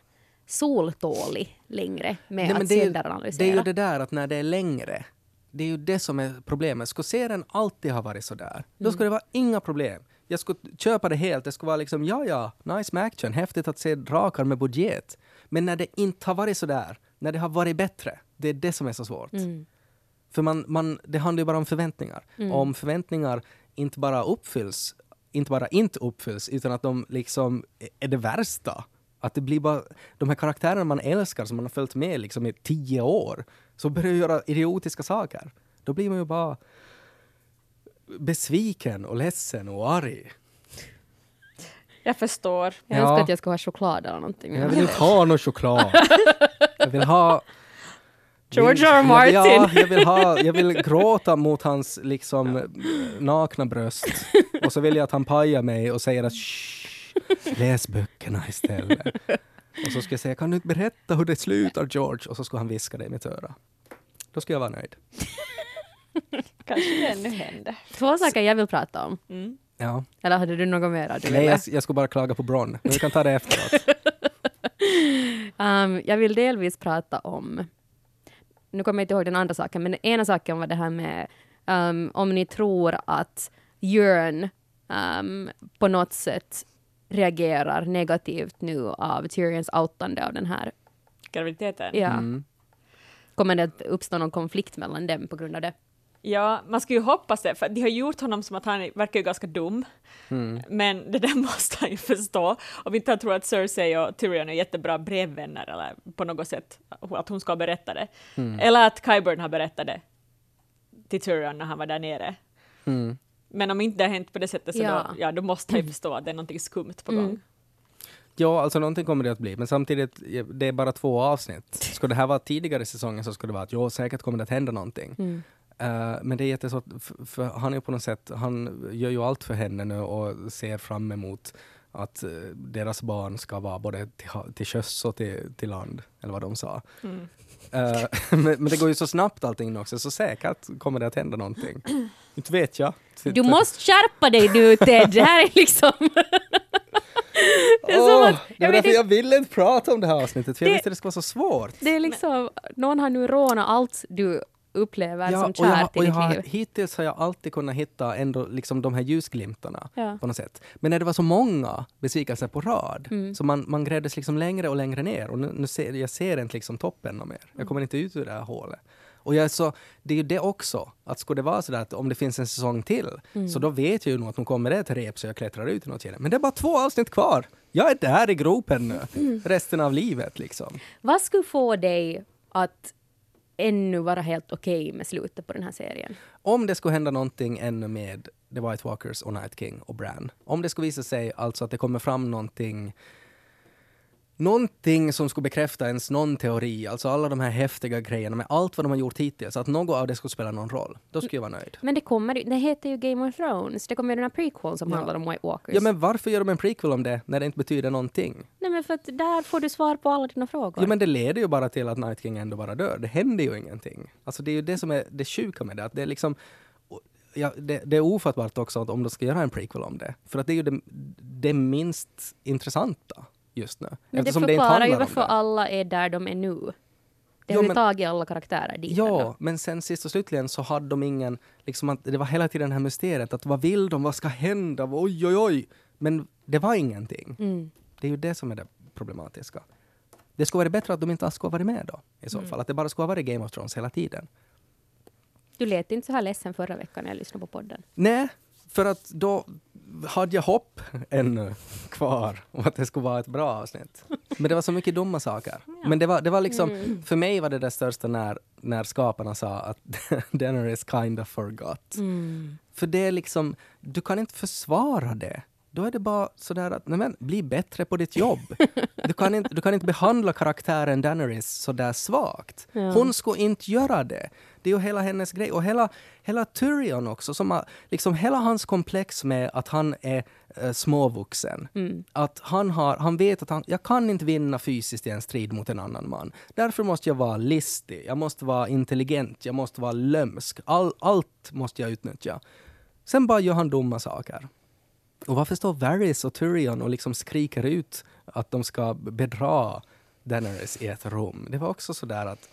soltålig längre med Nej, men att det, är, det är ju det där att när det är längre, det är ju det som är problemet. Skulle serien alltid ha varit så där, då Mm. skulle det vara inga problem. jag skulle köpa det helt. Det skulle vara liksom, ja, ja, nice med action, häftigt att se drakar med budget. Men när det inte har varit så där, när det har varit bättre, det är det som är så svårt. Mm. För man, man, det handlar ju bara om förväntningar. Och om förväntningar inte bara uppfylls, inte bara inte uppfylls, utan att de liksom är det värsta. Att det blir bara, de här karaktärerna man älskar, som man har följt med liksom i tio år, så börjar göra idiotiska saker. Då blir man ju bara besviken och ledsen och arg. Jag förstår. Jag Ja. önskar att jag skulle ha choklad eller någonting. Jag vill inte ha någon choklad. Jag vill ha... George R. R. Ja, Martin. jag vill, ha, jag vill gråta mot hans liksom eh, nakna bröst. Och så vill jag att han pajar mig och säger att Shh, läs böckerna istället. Och så ska jag säga, kan du inte berätta hur det slutar George? Och så ska han viska det i mitt öra. Då ska jag vara nöjd. Kanske det ännu händer. Två saker jag vill prata om. Mm. Ja. Eller hade du något mer? Du Nej, jag, jag ska bara klaga på Bron. Men vi kan ta det efteråt. Um, jag vill delvis prata om, nu kommer jag inte ihåg den andra saken, men den ena saken var det här med um, om ni tror att Jörn um, på något sätt reagerar negativt nu av Tyrions outande av den här. Graviditeten. Ja. Mm. Kommer det att uppstå någon konflikt mellan dem på grund av det? Ja, man skulle ju hoppas det, för de har gjort honom som att han verkar ju ganska dum. Mm. Men det där måste han ju förstå. Om inte han tror att Cersei och Tyrion är jättebra brevvänner eller på något sätt att hon ska berätta det. Mm. Eller att Qyburn har berättat det till Tyrion när han var där nere. Mm. Men om inte det har hänt på det sättet så Ja. Då, ja, då måste ju förstå att det är någonting skumt på gång. Mm. Ja, alltså någonting kommer det att bli, men samtidigt, det är bara två avsnitt. Ska det här vara tidigare i säsongen så skulle det vara att jo, säkert kommer det att hända någonting. Mm. Eh, men det är jättesvårt, för, för han är på något sätt, han gör ju allt för henne nu och ser fram emot att eh, deras barn ska vara både till, till sjöss och till, till land, eller vad de sa. Mm. Eh, men, men det går ju så snabbt allting också, så säkert kommer det att hända någonting. Inte vet jag. Du måste skärpa dig nu Ted, det här är liksom... det är Åh, att, det jag därför inte, jag ville inte prata om det här avsnittet, för jag Det- visste det skulle vara så svårt. det är liksom, någon har nu rånat allt du upplever som och jag, kärt i och jag ditt har, liv. hittills har jag alltid kunnat hitta ändå liksom de här ljusglimtarna Ja. på något sätt. Men när det var så många besvikelser på rad, Mm. så man, man grävdes liksom längre och längre ner och nu, nu ser jag ser inte liksom toppen mer. Mm. Jag kommer inte ut ur det här hålet. Och jag är så, det är ju det också, att skulle det vara så där att om det finns en säsong till, Mm. så då vet jag ju nog att de kommer det ett rep så jag klättrar ut i något skede. Men det är bara två avsnitt kvar! Jag är där i gropen nu, Mm. resten av livet liksom. Vad skulle få dig att ännu vara helt okej med slutet på den här serien? Om det skulle hända någonting ännu med The White Walkers och Night King och Bran. Om det skulle visa sig alltså att det kommer fram någonting Någonting som skulle bekräfta ens någon teori, alltså alla de här häftiga grejerna med allt vad de har gjort hittills, att något av det skulle spela någon roll. Då skulle jag vara nöjd. Men det kommer det heter ju Game of Thrones. Det kommer ju den här prequel som Ja. handlar om White Walkers. Ja men varför gör de en prequel om det när det inte betyder någonting? Nej men för att där får du svar på alla dina frågor. Jo men det leder ju bara till att Night King ändå bara dör. Det händer ju ingenting. Alltså det är ju det som är det sjuka med det, att det är liksom Ja, det, det är ofattbart också att om de ska göra en prequel om det. För att det är ju det, det minst intressanta just nu. men det Eftersom inte förklarar ju varför det. alla är där de är nu. Det har men- tagit alla karaktärer dit Ja, ändå. men sen sist och slutligen så hade de ingen, liksom att det var hela tiden det här mysteriet att vad vill de, vad ska hända, oj oj oj. Men det var ingenting. Mm. Det är ju det som är det problematiska. Det skulle vara bättre att de inte alls skulle ha varit med då, i så fall. Att det bara skulle ha varit Game of Thrones hela tiden. Du lät inte så här ledsen förra veckan när jag lyssnade på podden. Nej, för att då hade jag hopp ännu kvar om att det skulle vara ett bra avsnitt. Men det var så mycket dumma saker. Men det var, det var liksom, Mm. för mig var det det största när, när skaparna sa att Daenerys kind of forgot. Mm. För det är liksom, du kan inte försvara det. Då är det bara sådär att, nej men, bli bättre på ditt jobb. Du kan inte, du kan inte behandla karaktären Daenerys sådär svagt. Ja. Hon ska inte göra det. Det är ju hela hennes grej. Och hela, hela Tyrion också, som har, liksom hela hans komplex med att han är eh, småvuxen. Mm. Att han, har, han vet att han, jag kan inte vinna fysiskt i en strid mot en annan man. Därför måste jag vara listig, jag måste vara intelligent, jag måste vara lömsk. All, allt måste jag utnyttja. Sen bara gör han dumma saker. Och varför står Varys och Tyrion och liksom skriker ut att de ska bedra Daenerys i ett rum? Det var också sådär att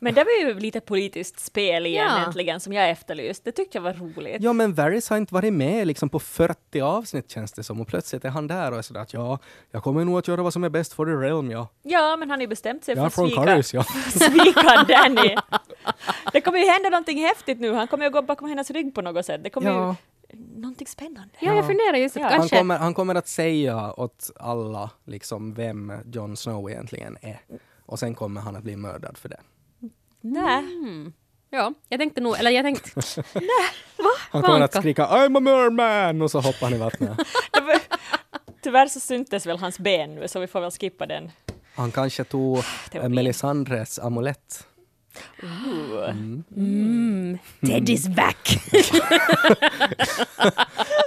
Men det var ju lite politiskt spel igen Ja. äntligen som jag efterlyst. Det tyckte jag var roligt. Ja, men Varys har inte varit med liksom på 40 avsnitt känns det som och plötsligt är han där och är sådär att ja, jag kommer nog att göra vad som är bäst för the realm, ja. Ja, men han har ju bestämt sig är för att från svika, ja. svika Danny. Det kommer ju hända någonting häftigt nu. Han kommer ju gå bakom hennes rygg på något sätt. Det kommer ja. ju någonting spännande. Ja, jag funderar just att Ja. Han kanske... kommer, han kommer att säga åt alla liksom vem Jon Snow egentligen är. Och sen kommer han att bli mördad för det. Nej. Mm. Ja, jag tänkte nog, eller jag tänkte... Han kommer att skrika I'm a merman och så hoppar han i vattnet. Tyvärr så syntes väl hans ben nu, så vi får väl skippa den. Han kanske tog Teorin. Melisandres amulett. Uh. Mm, Ted is back!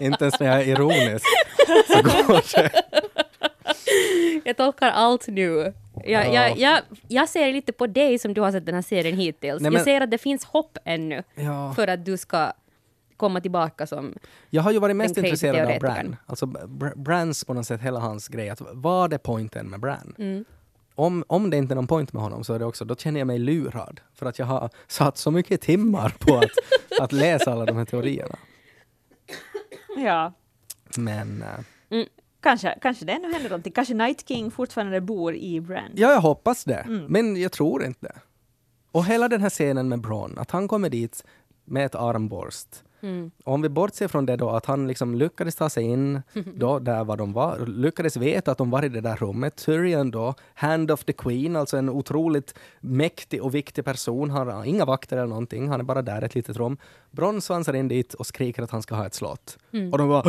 Inte ens när jag är ironisk så går det. jag tolkar allt nu. Jag, Ja. jag, jag, jag ser lite på dig som du har sett den här serien hittills. Nej, men- Jag ser att det finns hopp ännu Ja. för att du ska komma tillbaka som... Jag har ju varit mest intresserad av. Bran. Alltså Br- Brans på något sätt, hela hans grej. Att vad är pointen med Bran? Mm. Om, om det inte är någon point med honom så är det också, då känner jag mig lurad. För att jag har satt så mycket timmar på att, att läsa alla de här teorierna. Ja, Men eh, kanske, kanske det ännu händer någonting. Kanske Night King fortfarande bor i Bran. ja, jag hoppas det. Mm. Men jag tror inte. Och hela den här scenen med Bron, att han kommer dit med ett armborst. Mm. Om vi bortser från det då att han liksom lyckades ta sig in då där var de var, lyckades veta att de var i det där rummet. Tyrion då, Hand of the Queen, alltså en otroligt mäktig och viktig person. Han har inga vakter eller någonting, han är bara där i ett litet rum. Bronn svansar in dit och skriker att han ska ha ett slott. Och de bara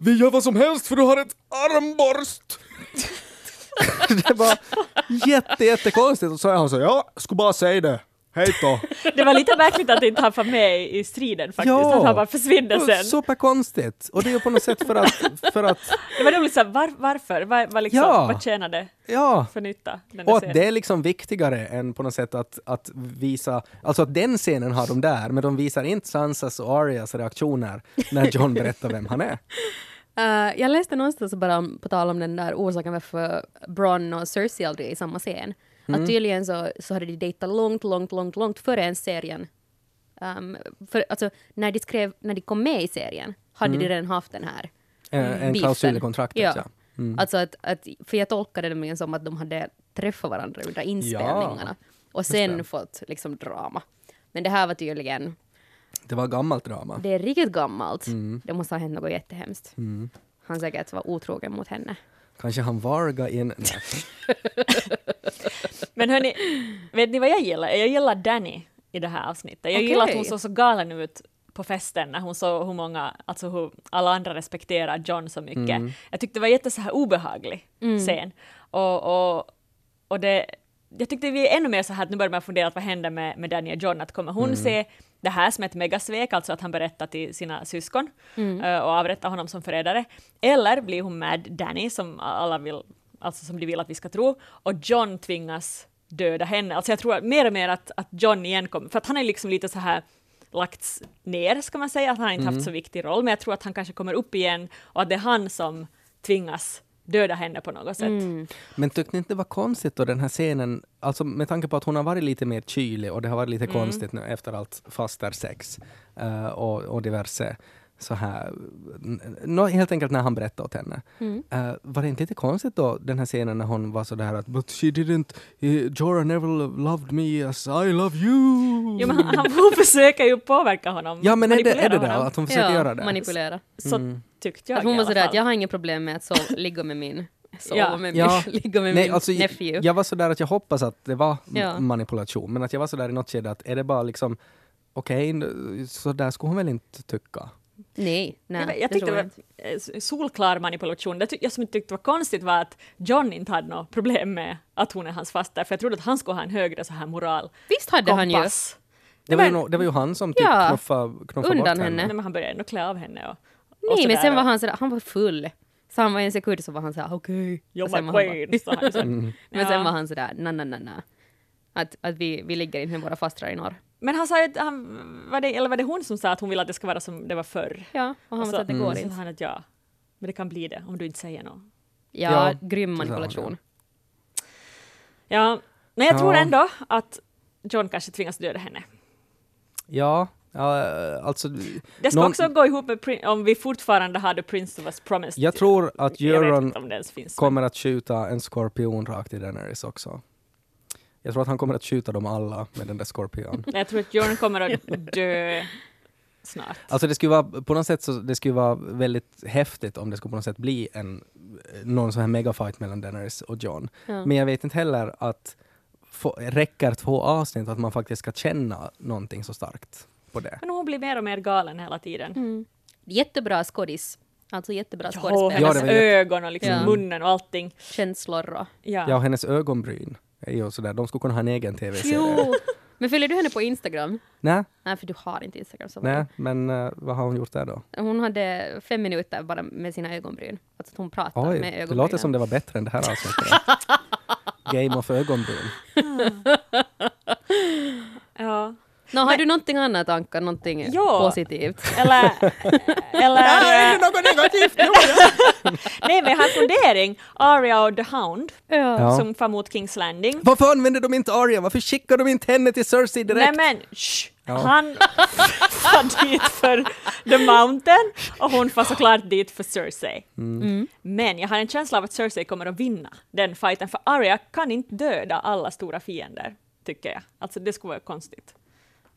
Vi gör vad som helst för du har ett armborst! det var jätte, jättekonstigt och så är han så ja, skulle bara säga det. Hej då! Det var lite märkligt att inte han var med i, striden faktiskt, Ja. att han bara försvinner sen. Superkonstigt! Och det är ju på något sätt för att, för att Det var roligt, så var, varför? Vad, vad, liksom, Ja. vad tjänar det ja, för nytta? Och att det är liksom viktigare än på något sätt att, att visa, alltså att den scenen har de där, men de visar inte Sansas och Arias reaktioner när John berättar vem han är. Eh, jag läste någonstans bara om, på tal om den där orsaken varför Bron och Cersei aldrig är i samma scen. Mm. Att tydligen så, så hade de dejtat långt, långt, långt, långt före ens serien. Um, för, alltså, när, de skrev, när de kom med i serien hade de redan haft den här Eh, En beefen. klausul i kontraktet, ja. Ja. Mm. Alltså att, att, för jag tolkade det som att de hade träffat varandra under inspelningarna och sen fått liksom drama. Men det här var tydligen, Det var gammalt drama. det är riktigt gammalt. Mm. Det måste ha hänt något jättehemskt. Mm. Han säkert var otrogen mot henne. Kanske han varga in... Men hörni, vet ni vad jag gillar? Jag gillar Danny i det här avsnittet. Jag Okej. gillar att hon såg så galen ut på festen när hon såg hur många, alltså hur alla andra respekterar John så mycket. Mm. Jag tyckte det var jätte så här obehaglig scen. Och, och, och det, jag tyckte vi är ännu mer så här att nu börjar man fundera att vad händer med, med Danny och John? Att kommer hon se det här som ett megasvek, alltså att han berättar till sina syskon eh, och avrättar honom som förrädare? Eller blir hon med Danny som alla vill, alltså som de vill att vi ska tro, och John tvingas döda henne. Alltså jag tror mer och mer att, att John igen kommer, för att han är liksom lite så här lagts ner, ska man säga, att han inte haft så viktig roll, men jag tror att han kanske kommer upp igen och att det är han som tvingas döda henne på något sätt. Mm. Men tyckte ni inte det var konstigt då den här scenen, alltså med tanke på att hon har varit lite mer kylig och det har varit lite konstigt nu efter allt fastersex uh, och, och diverse så här, n- nå- helt enkelt när han berättade åt henne. Eh, var det inte lite konstigt då den här scenen när hon var så där att But she didn't, uh, Jorah never lo- loved me as I love you. Jo, men han, han hon försöker ju påverka honom. ja men är det, är det honom. att hon försöker göra det? manipulera. Så tyckte jag Att hon var sådär att jag har inget problem med att sova, ligga med min, sova Ja. med Ja. min, ligga med Nej, min alltså, nephew. jag var sådär att jag hoppas att det var Ja. manipulation, men att jag var sådär i något skede att är det bara liksom okej, n- så där skulle hon väl inte tycka. Nej, nej. jag, det jag tyckte det jag var eh, solklar manipulation. Det jag som tyckte var konstigt var att John inte hade något problem med att hon är hans faster, för jag trodde att han skulle ha en högre så här moral. Visst hade han ju Kompass. Det var, ju, Men- nog- det var ju han som typ Ja. knuffade, knuffade bort henne. henne. Nej, men han började ändå klä av henne och, och Nej, men sen var han sådär, han var full. Så han var en sekund så var han såhär okej. You're Och sen my queen, sa han. sen. Mm. Men sen var han sådär, na na na na. Att, att vi, vi ligger inte med våra fastrar i norr. Men han sa ju att han, var det, eller var det hon som sa att hon ville att det ska vara som det var förr? Ja, och han Och var så- så att det går så sa inte. han att ja, men det kan bli det om du inte säger något. Ja, Ja, grym sa manipulation. Ja, men jag tror Ja. ändå att John kanske tvingas döda henne. Ja, ja alltså... Det ska någon- också gå ihop med Prin- om vi fortfarande hade Prince of Us Promised. Jag tror att Euron kommer att skjuta en skorpion rakt i Daenerys också. Jag tror att han kommer att skjuta dem alla med den där skorpion. Men jag tror att Jorn kommer att dö snart. Alltså det skulle vara, på något sätt så det skulle vara väldigt häftigt om det skulle på något sätt bli en, någon sån här megafight mellan Daenerys och Jon. Ja. Men jag vet inte heller att få, räcker två avsnitt att man faktiskt ska känna någonting så starkt på det. Men hon blir mer och mer galen hela tiden. Mm. Jättebra skådis. Alltså jättebra skådespelare. Ja, hennes ögon och liksom Ja. munnen och allting. Känslor och... Ja. Ja, och hennes ögonbryn är ju sådär, de skulle kunna ha en egen tv-serie. Jo! Men följer du henne på Instagram? Nej, Nej, för du har inte Instagram. Så nej, men eh, vad har hon gjort där då? Hon hade fem minuter bara med sina ögonbryn. Alltså att hon pratade Oj, med det ögonbrynen. låter som det var bättre än det här avsnittet. Game of ögonbryn. ja. Nå, har du någonting annat, Anka? Någonting Ja. positivt? Eller... eller något negativt nej, men jag har en fundering. Arya och The Hound, Ja. som far mot Kings Landing. Varför använder de inte Arya? Varför skickar de inte henne till Cersei direkt? Nej men, shh. Ja. Han far dit för The Mountain och hon far såklart dit för Cersei. Mm. Men jag har en känsla av att Cersei kommer att vinna den fighten, för Arya kan inte döda alla stora fiender, tycker jag. Alltså det skulle vara konstigt.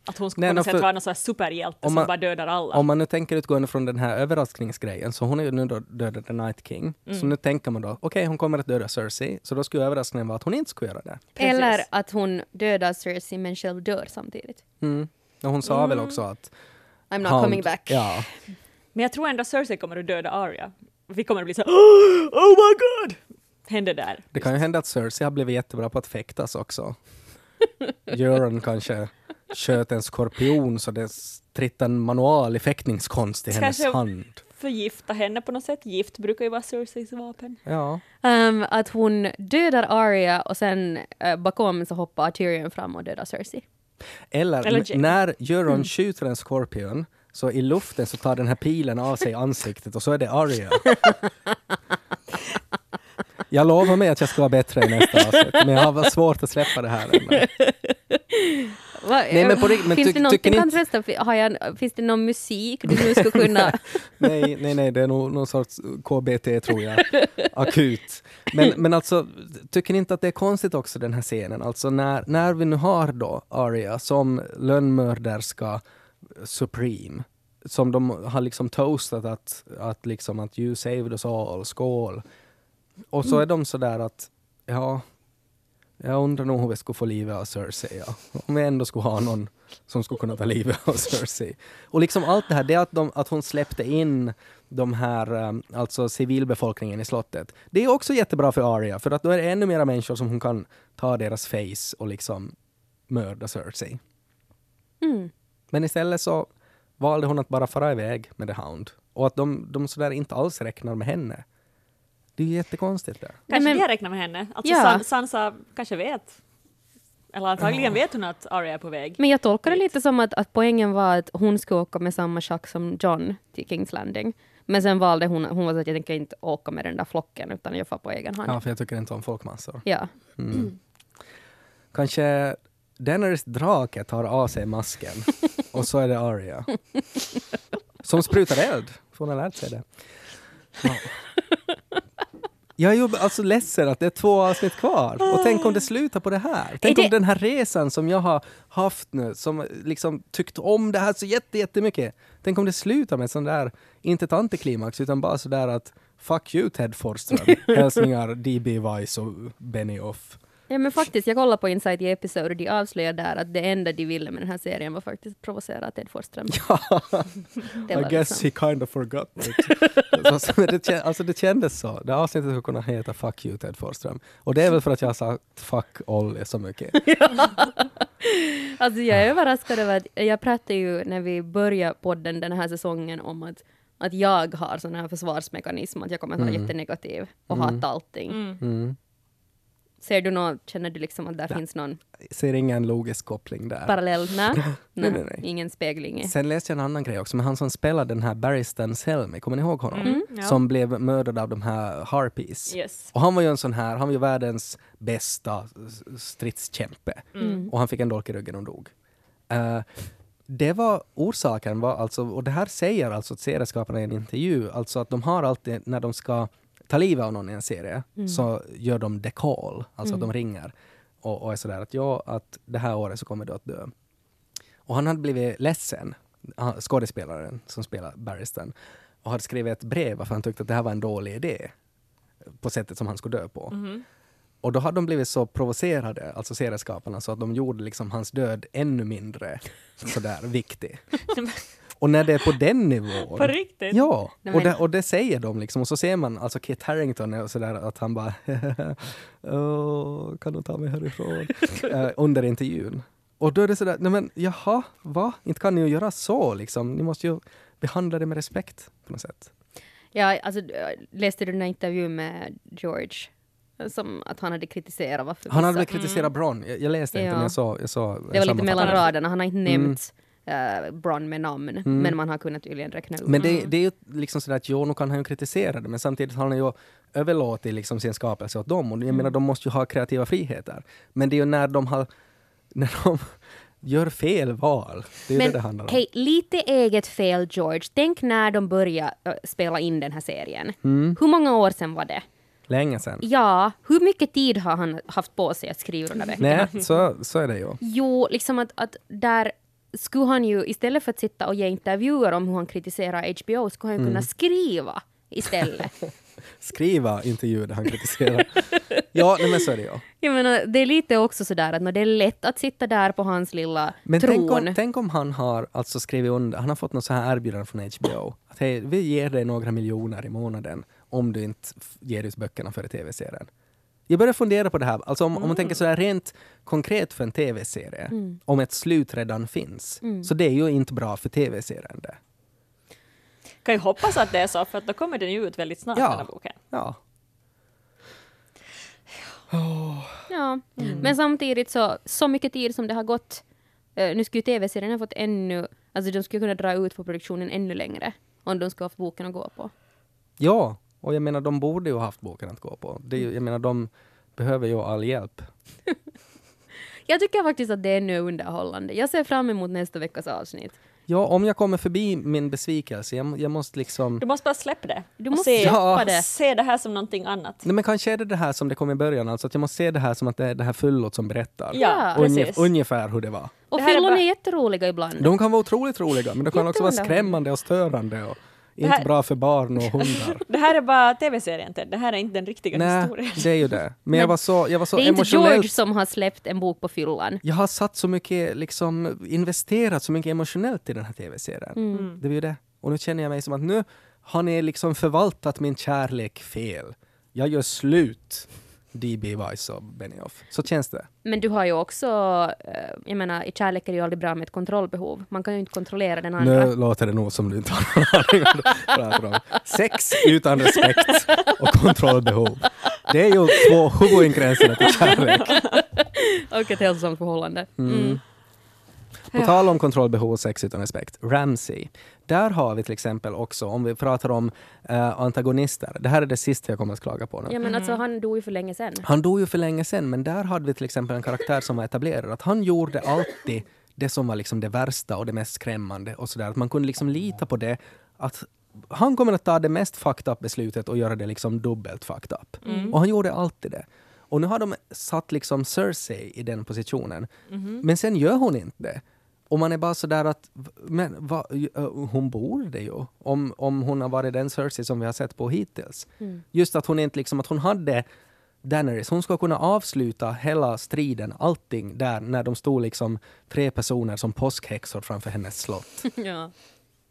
Att hon skulle Nej, på något sätt vara någon sån här superhjälte om som man- bara dödar alla. Om man nu tänker utgående från den här överraskningsgrejen, så hon är ju nu då dödad The Night King. Mm. Så nu tänker man då, okej hon kommer att döda Cersei, så då skulle överraskningen vara att hon inte skulle göra det. Precis. Eller att hon dödar Cersei men själv dör samtidigt. Mm. Och hon sa väl också att... I'm not Hound- coming back. Ja. Men jag tror ändå att Cersei kommer att döda Arya. Vi kommer att bli så här, oh my god! Händer där. Det kan ju hända att Cersei har blivit jättebra på att fäktas också. Euron kanske sköt en skorpion så det strittade en manual i fäktningskonst i hennes Kanske- hand. Förgifta henne på något sätt. Gift brukar ju vara Cerseis vapen. Ja. Um, att hon dödar Arya och sen uh, bakom så hoppar Tyrion fram och dödar Cersei. Eller, Eller när Euron skjuter en skorpion så i luften så tar den här pilen av sig ansiktet och så är det Arya. Jag lovar mig att jag ska vara bättre i nästa avsnitt, men jag har varit svårt att släppa det här. ännu. Nej, men på men finns det någonting ni kan rösta? Har jag, finns det någon musik du nu skulle kunna... Nej, nej, nej, det är nog någon sorts KBT tror jag. Akut. Men, men alltså, tycker ni inte att det är konstigt också den här scenen? Alltså när, när vi nu har då Arya som lönnmörderska Supreme, som de har liksom toastat att, att liksom att you saved us all, skål. Och så är de sådär att, ja, jag undrar nog hur vi skulle få livet av Cersei. Ja. Om vi ändå skulle ha någon som skulle kunna ta livet av Cersei. Och liksom allt det här, det att, de, att hon släppte in de här, um, alltså civilbefolkningen i slottet. Det är också jättebra för Arya, för att då är det ännu mera människor som hon kan ta deras face och liksom mörda Cersei. Mm. Men istället så valde hon att bara fara iväg med The Hound. Och att de, de sådär inte alls räknar med henne. Det är ju jättekonstigt det. Kanske men- det räknar med henne. Alltså Ja. San, Sansa kanske vet. Eller antagligen vet hon att Arya är på väg. Men jag tolkar det lite som att, att poängen var att hon skulle åka med samma schack som John till Kings Landing. Men sen valde hon, hon var så att jag tänker inte åka med den där flocken utan jag får på egen hand. Ja, för jag tycker inte om folkmassor. Ja. Mm. Kanske Daenerys drake tar av sig masken och så är det Arya. Som sprutar eld, för hon har lärt sig det. Ja. Jag är ju alltså ledsen att det är två avsnitt kvar. Och tänk om det slutar på det här. Tänk det- om den här resan som jag har haft nu, som liksom tyckt om det här så jätte, jättemycket. Tänk om det slutar med sån där, inte ett antiklimax, utan bara sådär att Fuck you Ted Forsström. Hälsningar DB Weiss och Benny Off. Ja, men faktiskt, jag kollade på Inside the Episode och de avslöjar där att det enda de ville med den här serien var faktiskt provocera Ted Forsström. Det I guess liksom- he kind of forgot it. alltså, det, alltså det kändes så. Det avsnittet skulle kunna heta Fuck you Ted Forsström. Och det är väl för att jag har sagt Fuck Olli så mycket. Alltså jag är överraskad över att jag pratade ju när vi började podden den här säsongen om att, att jag har sån här försvarsmekanism, att jag kommer att vara jättenegativ och hata allting. Mm. Mm. Ser du något, känner du liksom att där finns någon Ser ingen logisk koppling där. parallell? Nej, nej, nej, nej. ingen spegling. Sen läste jag en annan grej också, men han som spelade den här Barristan Selmy, kommer ni ihåg honom? Mm, ja. Som blev mördad av de här Harpies. Yes. Och han var ju en sån här, han var ju världens bästa stridskämpe. Mm. Och han fick en dolk i ryggen och dog. Eh, det var orsaken, var alltså, och det här säger alltså serieskaparna i en intervju, alltså att de har alltid, när de ska ta livet av någon i en serie, så gör de call, alltså att de ringer och, och är sådär att ja, att det här året så kommer du att dö. Och han hade blivit ledsen, skådespelaren som spelar Barristan, och hade skrivit ett brev för han tyckte att det här var en dålig idé på sättet som han skulle dö på. Och då hade de blivit så provocerade, alltså serieskaparna, så att de gjorde liksom hans död ännu mindre sådär viktig. Och när det är på den nivån. På riktigt? Ja, Nej, och det, och det säger de liksom. Och så ser man alltså Kit Harington och sådär att han bara Åh, kan du ta mig härifrån? Eh, under intervjun. Och då är det sådär, nej men jaha, va? Inte kan ni ju göra så liksom. Ni måste ju behandla det med respekt på något sätt. Ja, alltså, läste du den här intervjun med George? Som att han hade kritiserat varför Han hade kritiserat Bron. Jag, jag läste inte Ja. men jag såg, jag såg Det var lite mellan raderna, han har inte nämnt eh, Bron med namn, men man har kunnat tydligen räkna ut. Men det, det är ju liksom sådär att jo, nu kan han ju kritisera det, men samtidigt har han ju överlåtit liksom sin skapelse åt dem. Och jag menar, de måste ju ha kreativa friheter. Men det är ju när de har, när de gör fel val, det är ju det det handlar om. hej, lite eget fel George. Tänk när de började äh, spela in den här serien. Mm. Hur många år sedan var det? Länge sedan. Ja, hur mycket tid har han haft på sig att skriva de där veckorna? Nej, så, så är det ju. Jo, liksom att, att där skulle han ju istället för att sitta och ge intervjuer om hur han kritiserar HBO, skulle han ju Mm. kunna skriva istället. Skriva intervjuer där han kritiserar. ja, nej, men så är det ju. Jag menar, det är lite också sådär att när det är lätt att sitta där på hans lilla Men tron. tänk om, tänk om han har alltså skrivit under, han har fått något så här erbjudande från HBO. Att hej, vi ger dig några miljoner i månaden om du inte ger ut böckerna för tv-serien. Jag börjar fundera på det här, alltså om, om man tänker så här rent konkret för en tv-serie, om ett slut redan finns, så det är ju inte bra för tv-serien. Kan ju hoppas att det är så, för att då kommer den ju ut väldigt snart, Ja. den här boken. Ja. Ja, men samtidigt så, så mycket tid som det har gått, eh, nu skulle ju tv-serien ha fått ännu, alltså de skulle kunna dra ut på produktionen ännu längre om de skulle haft boken att gå på. ja, och jag menar de borde ju ha haft boken att gå på. Det är ju, jag menar de behöver ju all hjälp. Jag tycker faktiskt att det är nu underhållande. Jag ser fram emot nästa veckas avsnitt. Ja, om jag kommer förbi min besvikelse, jag, jag måste liksom... Du måste bara släppa det. Du måste se, släppa det. se det här som någonting annat. Nej men kanske är det det här som det kom i början, alltså att jag måste se det här som att det är det här fyllot som berättar. Ja, Ja. Unge, precis. ungefär hur det var. Och här är fyllon bara- är jätteroliga ibland. De kan vara otroligt roliga, men de kan också vara skrämmande och störande och inte här- bra för barn och hundar. Det här är bara tv-serien, Ted. Det här är inte den riktiga Nej, historien. det är ju det. Men jag var så, jag var så det är inte emotionellt... George som har släppt en bok på fyllan. Jag har satt så mycket, liksom investerat så mycket emotionellt i den här tv-serien. Mm. Det var ju det. Och nu känner jag mig som att nu har ni liksom förvaltat min kärlek fel. Jag gör slut. D.B. Weiss och Benioff. Så känns det. Men du har ju också, eh, jag menar, i kärlek är det ju aldrig bra med ett kontrollbehov. Man kan ju inte kontrollera den andra. Nu låter det nog som du inte har någon aning om. Sex utan respekt och kontrollbehov. Det är ju två huvudingredienser till kärlek. Och ett hälsosamt förhållande. Mm. På tal om kontrollbehov och sex utan respekt, Ramsey. Där har vi till exempel också, om vi pratar om eh, antagonister, det här är det sista jag kommer att klaga på nu. Ja men alltså han dog ju för länge sedan. Han dog ju för länge sedan, men där hade vi till exempel en karaktär som var etablerad. Att han gjorde alltid det som var liksom det värsta och det mest skrämmande. och sådär. Att man kunde liksom lita på det. Att han kommer att ta det mest fucked up beslutet och göra det liksom dubbelt fucked up. Och han gjorde alltid det. Och nu har de satt liksom Cersei i den positionen. Men sen gör hon inte det. Och man är bara sådär att, men va, uh, hon borde ju. Om, om hon har varit den Cersei som vi har sett på hittills. Just att hon inte liksom, att hon hade Daenerys, hon ska kunna avsluta hela striden, allting där när de stod liksom tre personer som påskhäxor framför hennes slott. ja.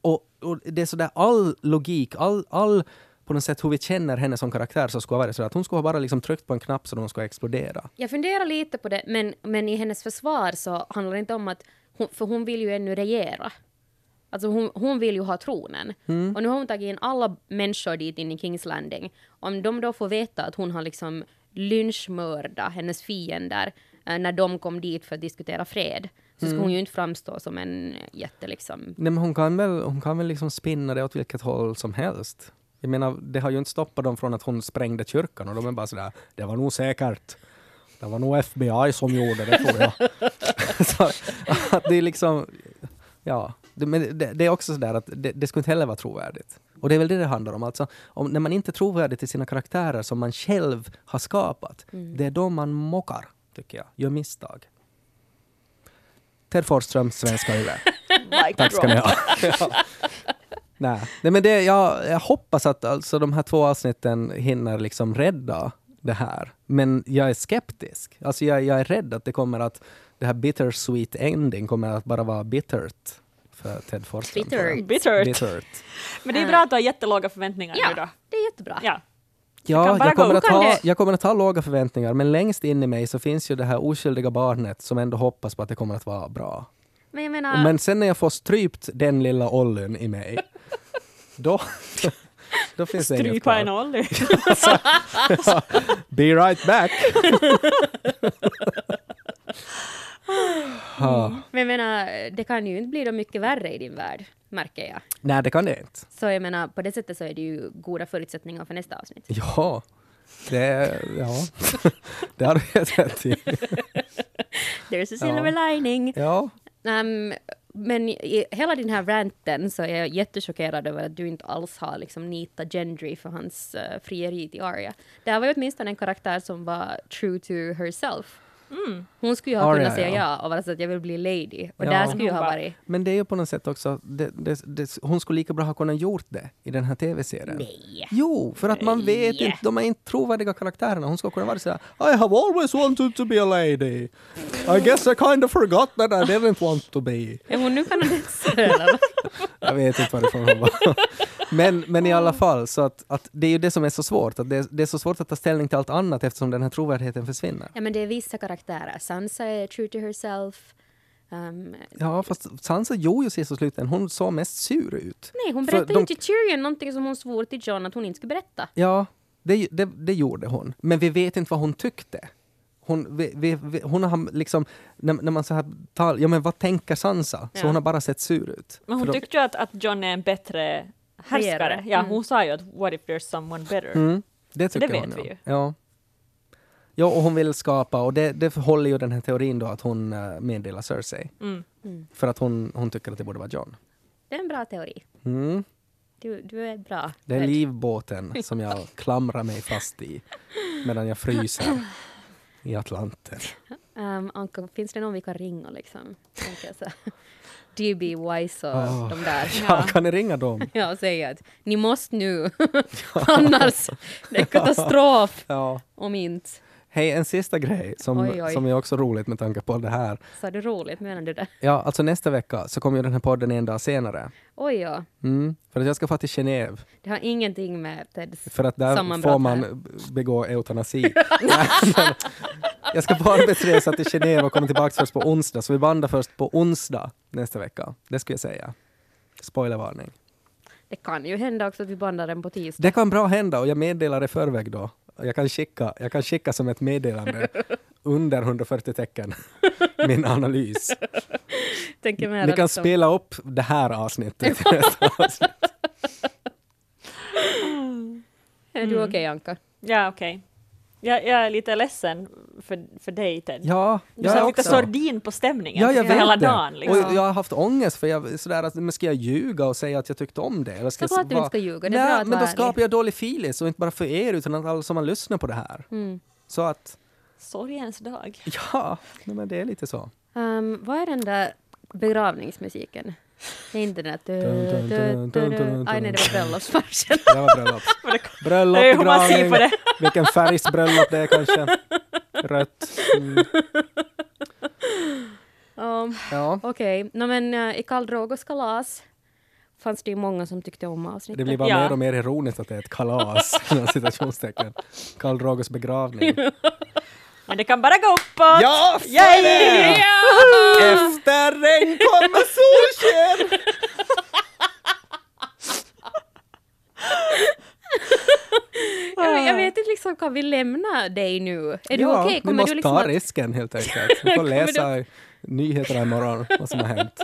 Och, och det är sådär all logik, all, all på något sätt hur vi känner henne som karaktär så skulle vara så att hon skulle ha bara liksom tryckt på en knapp så hon skulle explodera. Jag funderar lite på det, men, men i hennes försvar så handlar det inte om att, hon, för hon vill ju ännu regera. Alltså hon, hon vill ju ha tronen. Mm. Och nu har hon tagit in alla människor dit in i Kings Landing. Om de då får veta att hon har liksom lynchmörda hennes fiender eh, när de kom dit för att diskutera fred. Så skulle hon ju inte framstå som en jätte liksom... Nej, men hon kan väl, hon kan väl liksom spinna det åt vilket håll som helst. Jag menar, det har ju inte stoppat dem från att hon sprängde kyrkan och de är bara sådär, det var nog säkert. Det var nog FBI som gjorde det tror jag. Så, att det är liksom, ja. Det, men det, det är också sådär att det, det skulle inte heller vara trovärdigt. Och det är väl det det handlar om. Alltså, om när man inte är trovärdig till sina karaktärer som man själv har skapat, det är då man mockar, tycker jag. Gör misstag. Ted Forsström, Svenska Yle. Tack ska ni ha. ja. Nej. Nej, men det, jag, jag hoppas att alltså, de här två avsnitten hinner liksom rädda det här. Men jag är skeptisk. Alltså, jag, jag är rädd att det kommer att det här bittersweet ending kommer att bara vara bittert för Ted jag. Bittert. Bittert. Bittert. Men det är bra att du har jättelåga förväntningar nu Ja, då. det är jättebra. Ja. Ja, jag kommer, att ha, jag kommer att ha låga förväntningar, men längst in i mig så finns ju det här oskyldiga barnet som ändå hoppas på att det kommer att vara bra. Men jag menar, Men sen när jag får strypt den lilla Ollyn i mig, då, då finns det inget kvar. en Olly. Be right back! ha. men jag menar, det kan ju inte bli då mycket värre i din värld, märker jag. Nej, det kan det inte. Så jag menar, på det sättet så är det ju goda förutsättningar för nästa avsnitt. Ja, det, ja. det har du helt rätt i. There's a silver lining. Ja. Ehm, men i hela den här ranten så är jag jättechockerad över att du inte alls har liksom Nita Gendry för hans uh, frieri till Arya. Det här var ju åtminstone en karaktär som var true to herself. Hon skulle ju ha Arya, kunnat säga ja. ja och vara så att jag vill bli lady. Och Ja. där skulle ju Hon ha varit Men det är ju på något sätt också, det, det, det, hon skulle lika bra ha kunnat gjort det i den här tv-serien. nej. Jo, för att man vet Nej. inte, de är inte trovärdiga karaktärerna. Hon skulle kunna vara sådär I have always wanted to be a lady. I guess I kind of forgot that I didn't want to be. Är hon nu kanadensare? Jag vet inte varifrån hon var. Men, men i alla fall, så att, att det är ju det som är så svårt. Att det, är- det är så svårt att ta ställning till allt annat eftersom den här trovärdigheten försvinner. Ja men det är vissa karaktärer. Sansa är true to herself. Ehm, Ja, fast Sansa gjorde ju sist och slutligen, hon såg mest sur ut. nej, hon berättade de- ju till Tyrion någonting som hon svor till John att hon inte skulle berätta. Ja, det, det, det gjorde hon. Men vi vet inte vad hon tyckte. Hon, vi, vi, vi, hon har liksom, när, när man så här talar, ja men vad tänker Sansa? Så Ja. hon har bara sett sur ut. Men hon För tyckte ju att, att John är en bättre härskare. Ja, Mm. hon sa ju att what if there's someone better. Mm, det Så tycker det hon, vet ja. vi ju. Ja. Ja, och hon vill skapa, och det, det håller ju den här teorin då att hon uh, meddelar Cersei. Mm. För att hon, hon tycker att det borde vara John. Det är en bra teori. Mm. Du, du är bra. Det är livbåten som jag klamrar mig fast i medan jag fryser i Atlanten. Um, Anka, finns det någon vi kan ringa liksom? DB Wise och Ah. de där. Ja, kan ni ringa dem? Ja, och säga att ni måste nu. Annars, det är katastrof Ja. om inte. Hej, en sista grej som, Oj, oj. som är också roligt med tanke på det här. Så är det roligt, menar du det? Ja, alltså nästa vecka så kommer ju den här podden en dag senare. Oj ja, Mm, för att jag ska få till Genève. det har ingenting med Teds För att där får man här. begå eutanasi. Jag ska på arbetsresa till Genève och komma tillbaka först på onsdag. Så vi bandar först på onsdag nästa vecka. Det skulle jag säga. Spoilervarning. Det kan ju hända också att vi bandar den på tisdag. Det kan bra hända och jag meddelar i förväg då. Jag kan skicka, jag kan skicka som ett meddelande under 140 tecken min analys. Tänker Ni kan som- spela upp det här avsnittet. till nästa avsnitt. Är du okej Anka? Ja, okej. Jag, jag är lite ledsen för, för dig Ted. Ja, du satt lite sordin på stämningen Ja, jag för hela det. dagen. Liksom. Och jag har haft ångest för jag, sådär att, men ska jag ljuga och säga att jag tyckte om det? Eller ska jag Så att du inte ska ljuga, det är Nej, bra att men då skapar jag dålig filis och inte bara för er utan att alla som har lyssnat på det här. Mm. Så att, Sorgens dag. ja, men det är lite så. Um, vad är den där begravningsmusiken? Det är inte den där... Aj nej, det var bröllopsmarschen. Det var bröllop. bröllop, på det. vilken färgs bröllop det är kanske. Rött. Mm. Um, Ja, Okej, no, men uh, i Karl Drogos kalas fanns det ju många som tyckte om avsnittet. det blir bara Ja. mer och mer ironiskt att det är ett kalas. Karl Dragos begravning. Men det kan bara gå uppåt! Ja, så Yay! är det! Efter regn kommer solsken! jag, jag vet inte liksom kan vi lämna dig nu? Är du ja, okej? vi Kommer måste du liksom ta att, risken helt enkelt. Vi får läsa i nyheterna imorgon vad som har hänt.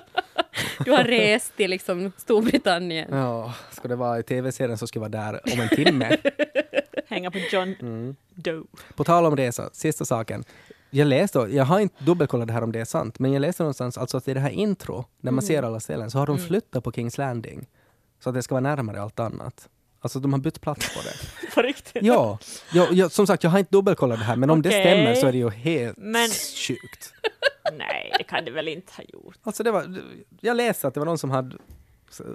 Du har rest till liksom Storbritannien? Ja, ska det vara i tv-serien så ska jag vara där om en timme. Hänga på John Mm. Doe. På tal om resa, sista saken. Jag läste, jag har inte dubbelkollat det här om det är sant, men jag läste någonstans alltså att i det här intro, när man ser alla ställen, så har de flyttat på Kings Landing. Så att det ska vara närmare allt annat. Alltså de har bytt plats på det. På riktigt. Ja, jag, jag, som sagt jag har inte dubbelkollat det här, men om det Okej. stämmer så är det ju helt Men- sjukt. Nej, det kan det väl inte ha gjort. Alltså det var, jag läste att det var någon som hade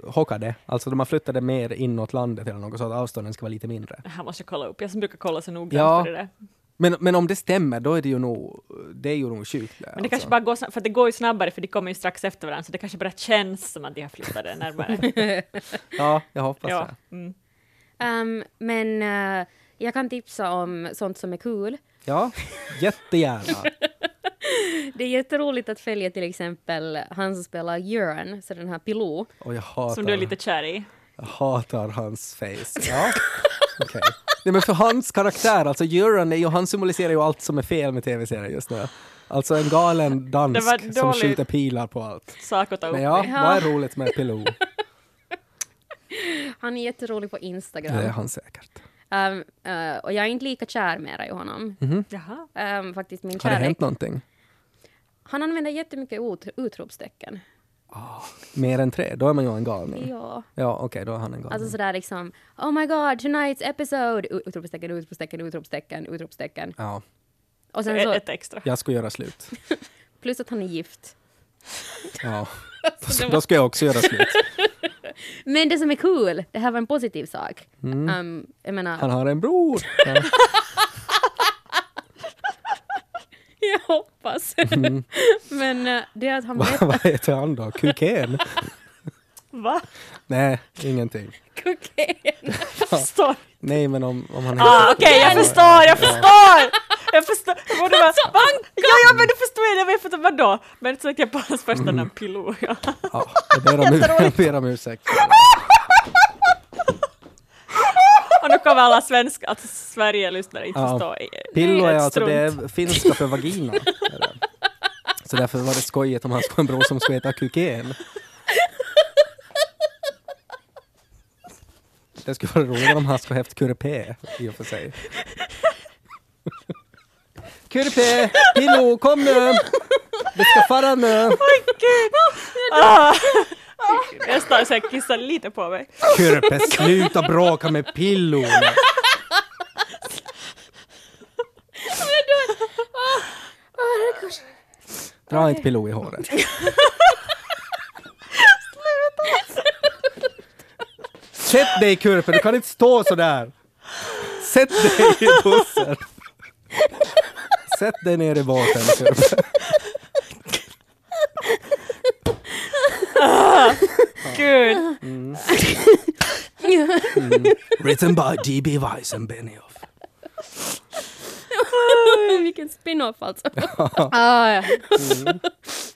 hockat det. Alltså de har flyttat det mer inåt landet eller något så att avstånden ska vara lite mindre. Det här måste jag kolla upp. Jag som brukar kolla så noggrant Ja. på det där. Men, men om det stämmer, då är det ju nog, det är ju nog sjukt. Men det alltså. kanske bara går för det går ju snabbare för de kommer ju strax efter varandra så det kanske bara känns som att de har flyttat det närmare. Ja, jag hoppas ja. det. Mm. Um, men eh, jag kan tipsa om sånt som är kul. Ja, jättegärna. Det är jätteroligt att följa till exempel han som spelar Jörn, så den här Pilou. Och jag hatar, Som du är lite kär i. jag hatar hans face. Ja, okej. Nej men för hans karaktär, alltså Göran är ju, han symboliserar ju allt som är fel med tv-serien just nu. Alltså en galen Det dansk var som skjuter pilar på allt. Sak att ta upp. Men ja, Ja. vad är roligt med Pilou? Han är jätterolig på Instagram. Det är han säkert. Um, eh, och jag är inte lika kär mera i honom. Jaha. Um, faktiskt min Har det kärlek. hänt någonting? Han använder jättemycket ut, utropstecken. Mer än tre? Då är man ju en galning. Ja. Ja, okej, då är han en galning. Alltså sådär liksom, oh my god, tonight's episode! Utropstecken, utropstecken, utropstecken, utropstecken. Ja, Och sen så, ett extra. jag ska göra slut. plus att han är gift. Ja. det var- Då ska jag också göra slut. Men det som är kul, det här var en positiv sak. Um, jag menar, Han har en bror. Ja. jag hoppas. Men eh, det är att han Vad berättar vad heter han då? Kuken? Va? Nej, ingenting. kokain. Jag förstår. Nej, men om, om han Ah, Okej, jag förstår, jag förstår! Jag förstår. Jag borde vara, Så Va? Ja, ja, men du förstår jag. Jag vet inte vadå. Men så tänkte jag på hans första namn, Pilou. Ja. Ja, jag ber om, jag ber om ursäkt. Och nu kommer alla svenska, att Sverige-lyssnare inte Ja. förstå. Pillo är Ett alltså det är finska för vagina. är. Så därför var det skojigt om han skulle ha en bror som skulle heta Kuken. Det skulle vara roligare om han skulle ha haft Kurre i och för sig. Kurre Pillo, kom nu! Vi ska fara nu! Ah. Nästan så jag kissar lite på mig. Kurre, sluta bråka med Pillo! Dra inte Pillo i håret. Sätt dig Kurpe, du kan inte stå så där. Sätt dig i bussen. Sätt dig ner i båten Kurpe. Gud. Written by D.B. Weiss and Benioff. Vilken spin-off alltså. ah, ja.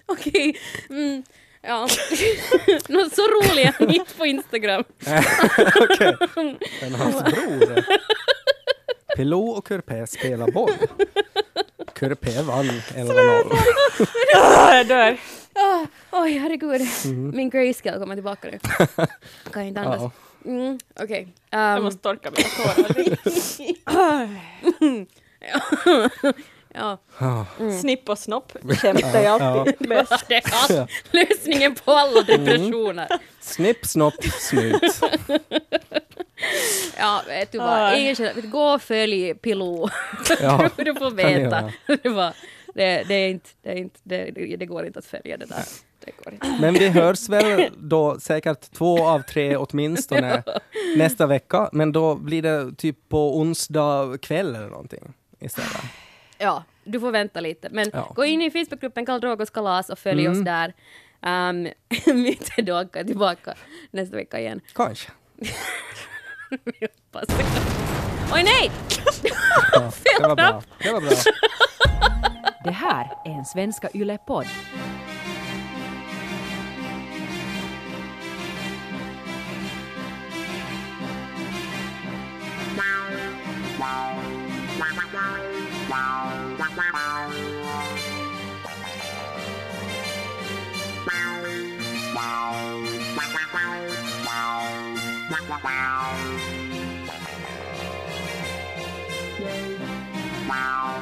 Okej. Mm. Ja. Något så roliga mitt på Instagram. Okej. Men hans bror. Pilot och Kurpe spelar boll. Kurpe vann 11-0. Ah, jag dör. Ah, Oj, herregud. Min grayscale kommer tillbaka nu. Kan inte andas. Ja. Mm, Okej. Jag Um, måste torka mina tårar. ja. Ah. Snipp och snopp kämpar jag alltid bäst. Det är lösningen på alla depressioner. Snipp, snopp, snut. Ja, vet du vad? Källa. Vet du, Gå och följ Pilou. Ja, du får veta. göra. Det, var, det, det, är inte, det, är inte, det, det, går inte att följa det där. Det går inte. Men vi hörs väl då säkert två av tre åtminstone nästa vecka. Men då blir det typ på onsdag kväll eller någonting istället. Ja, du får vänta lite. Men Ja. gå in i Facebookgruppen Karl Drogos kalas och följ Mm. oss där. Um, mitt är då tillbaka nästa vecka igen. Kanske. Vi hoppas. Oj nej! Ja, det var bra. Det var bra. Det här är en Svenska Yle-podd. Wow.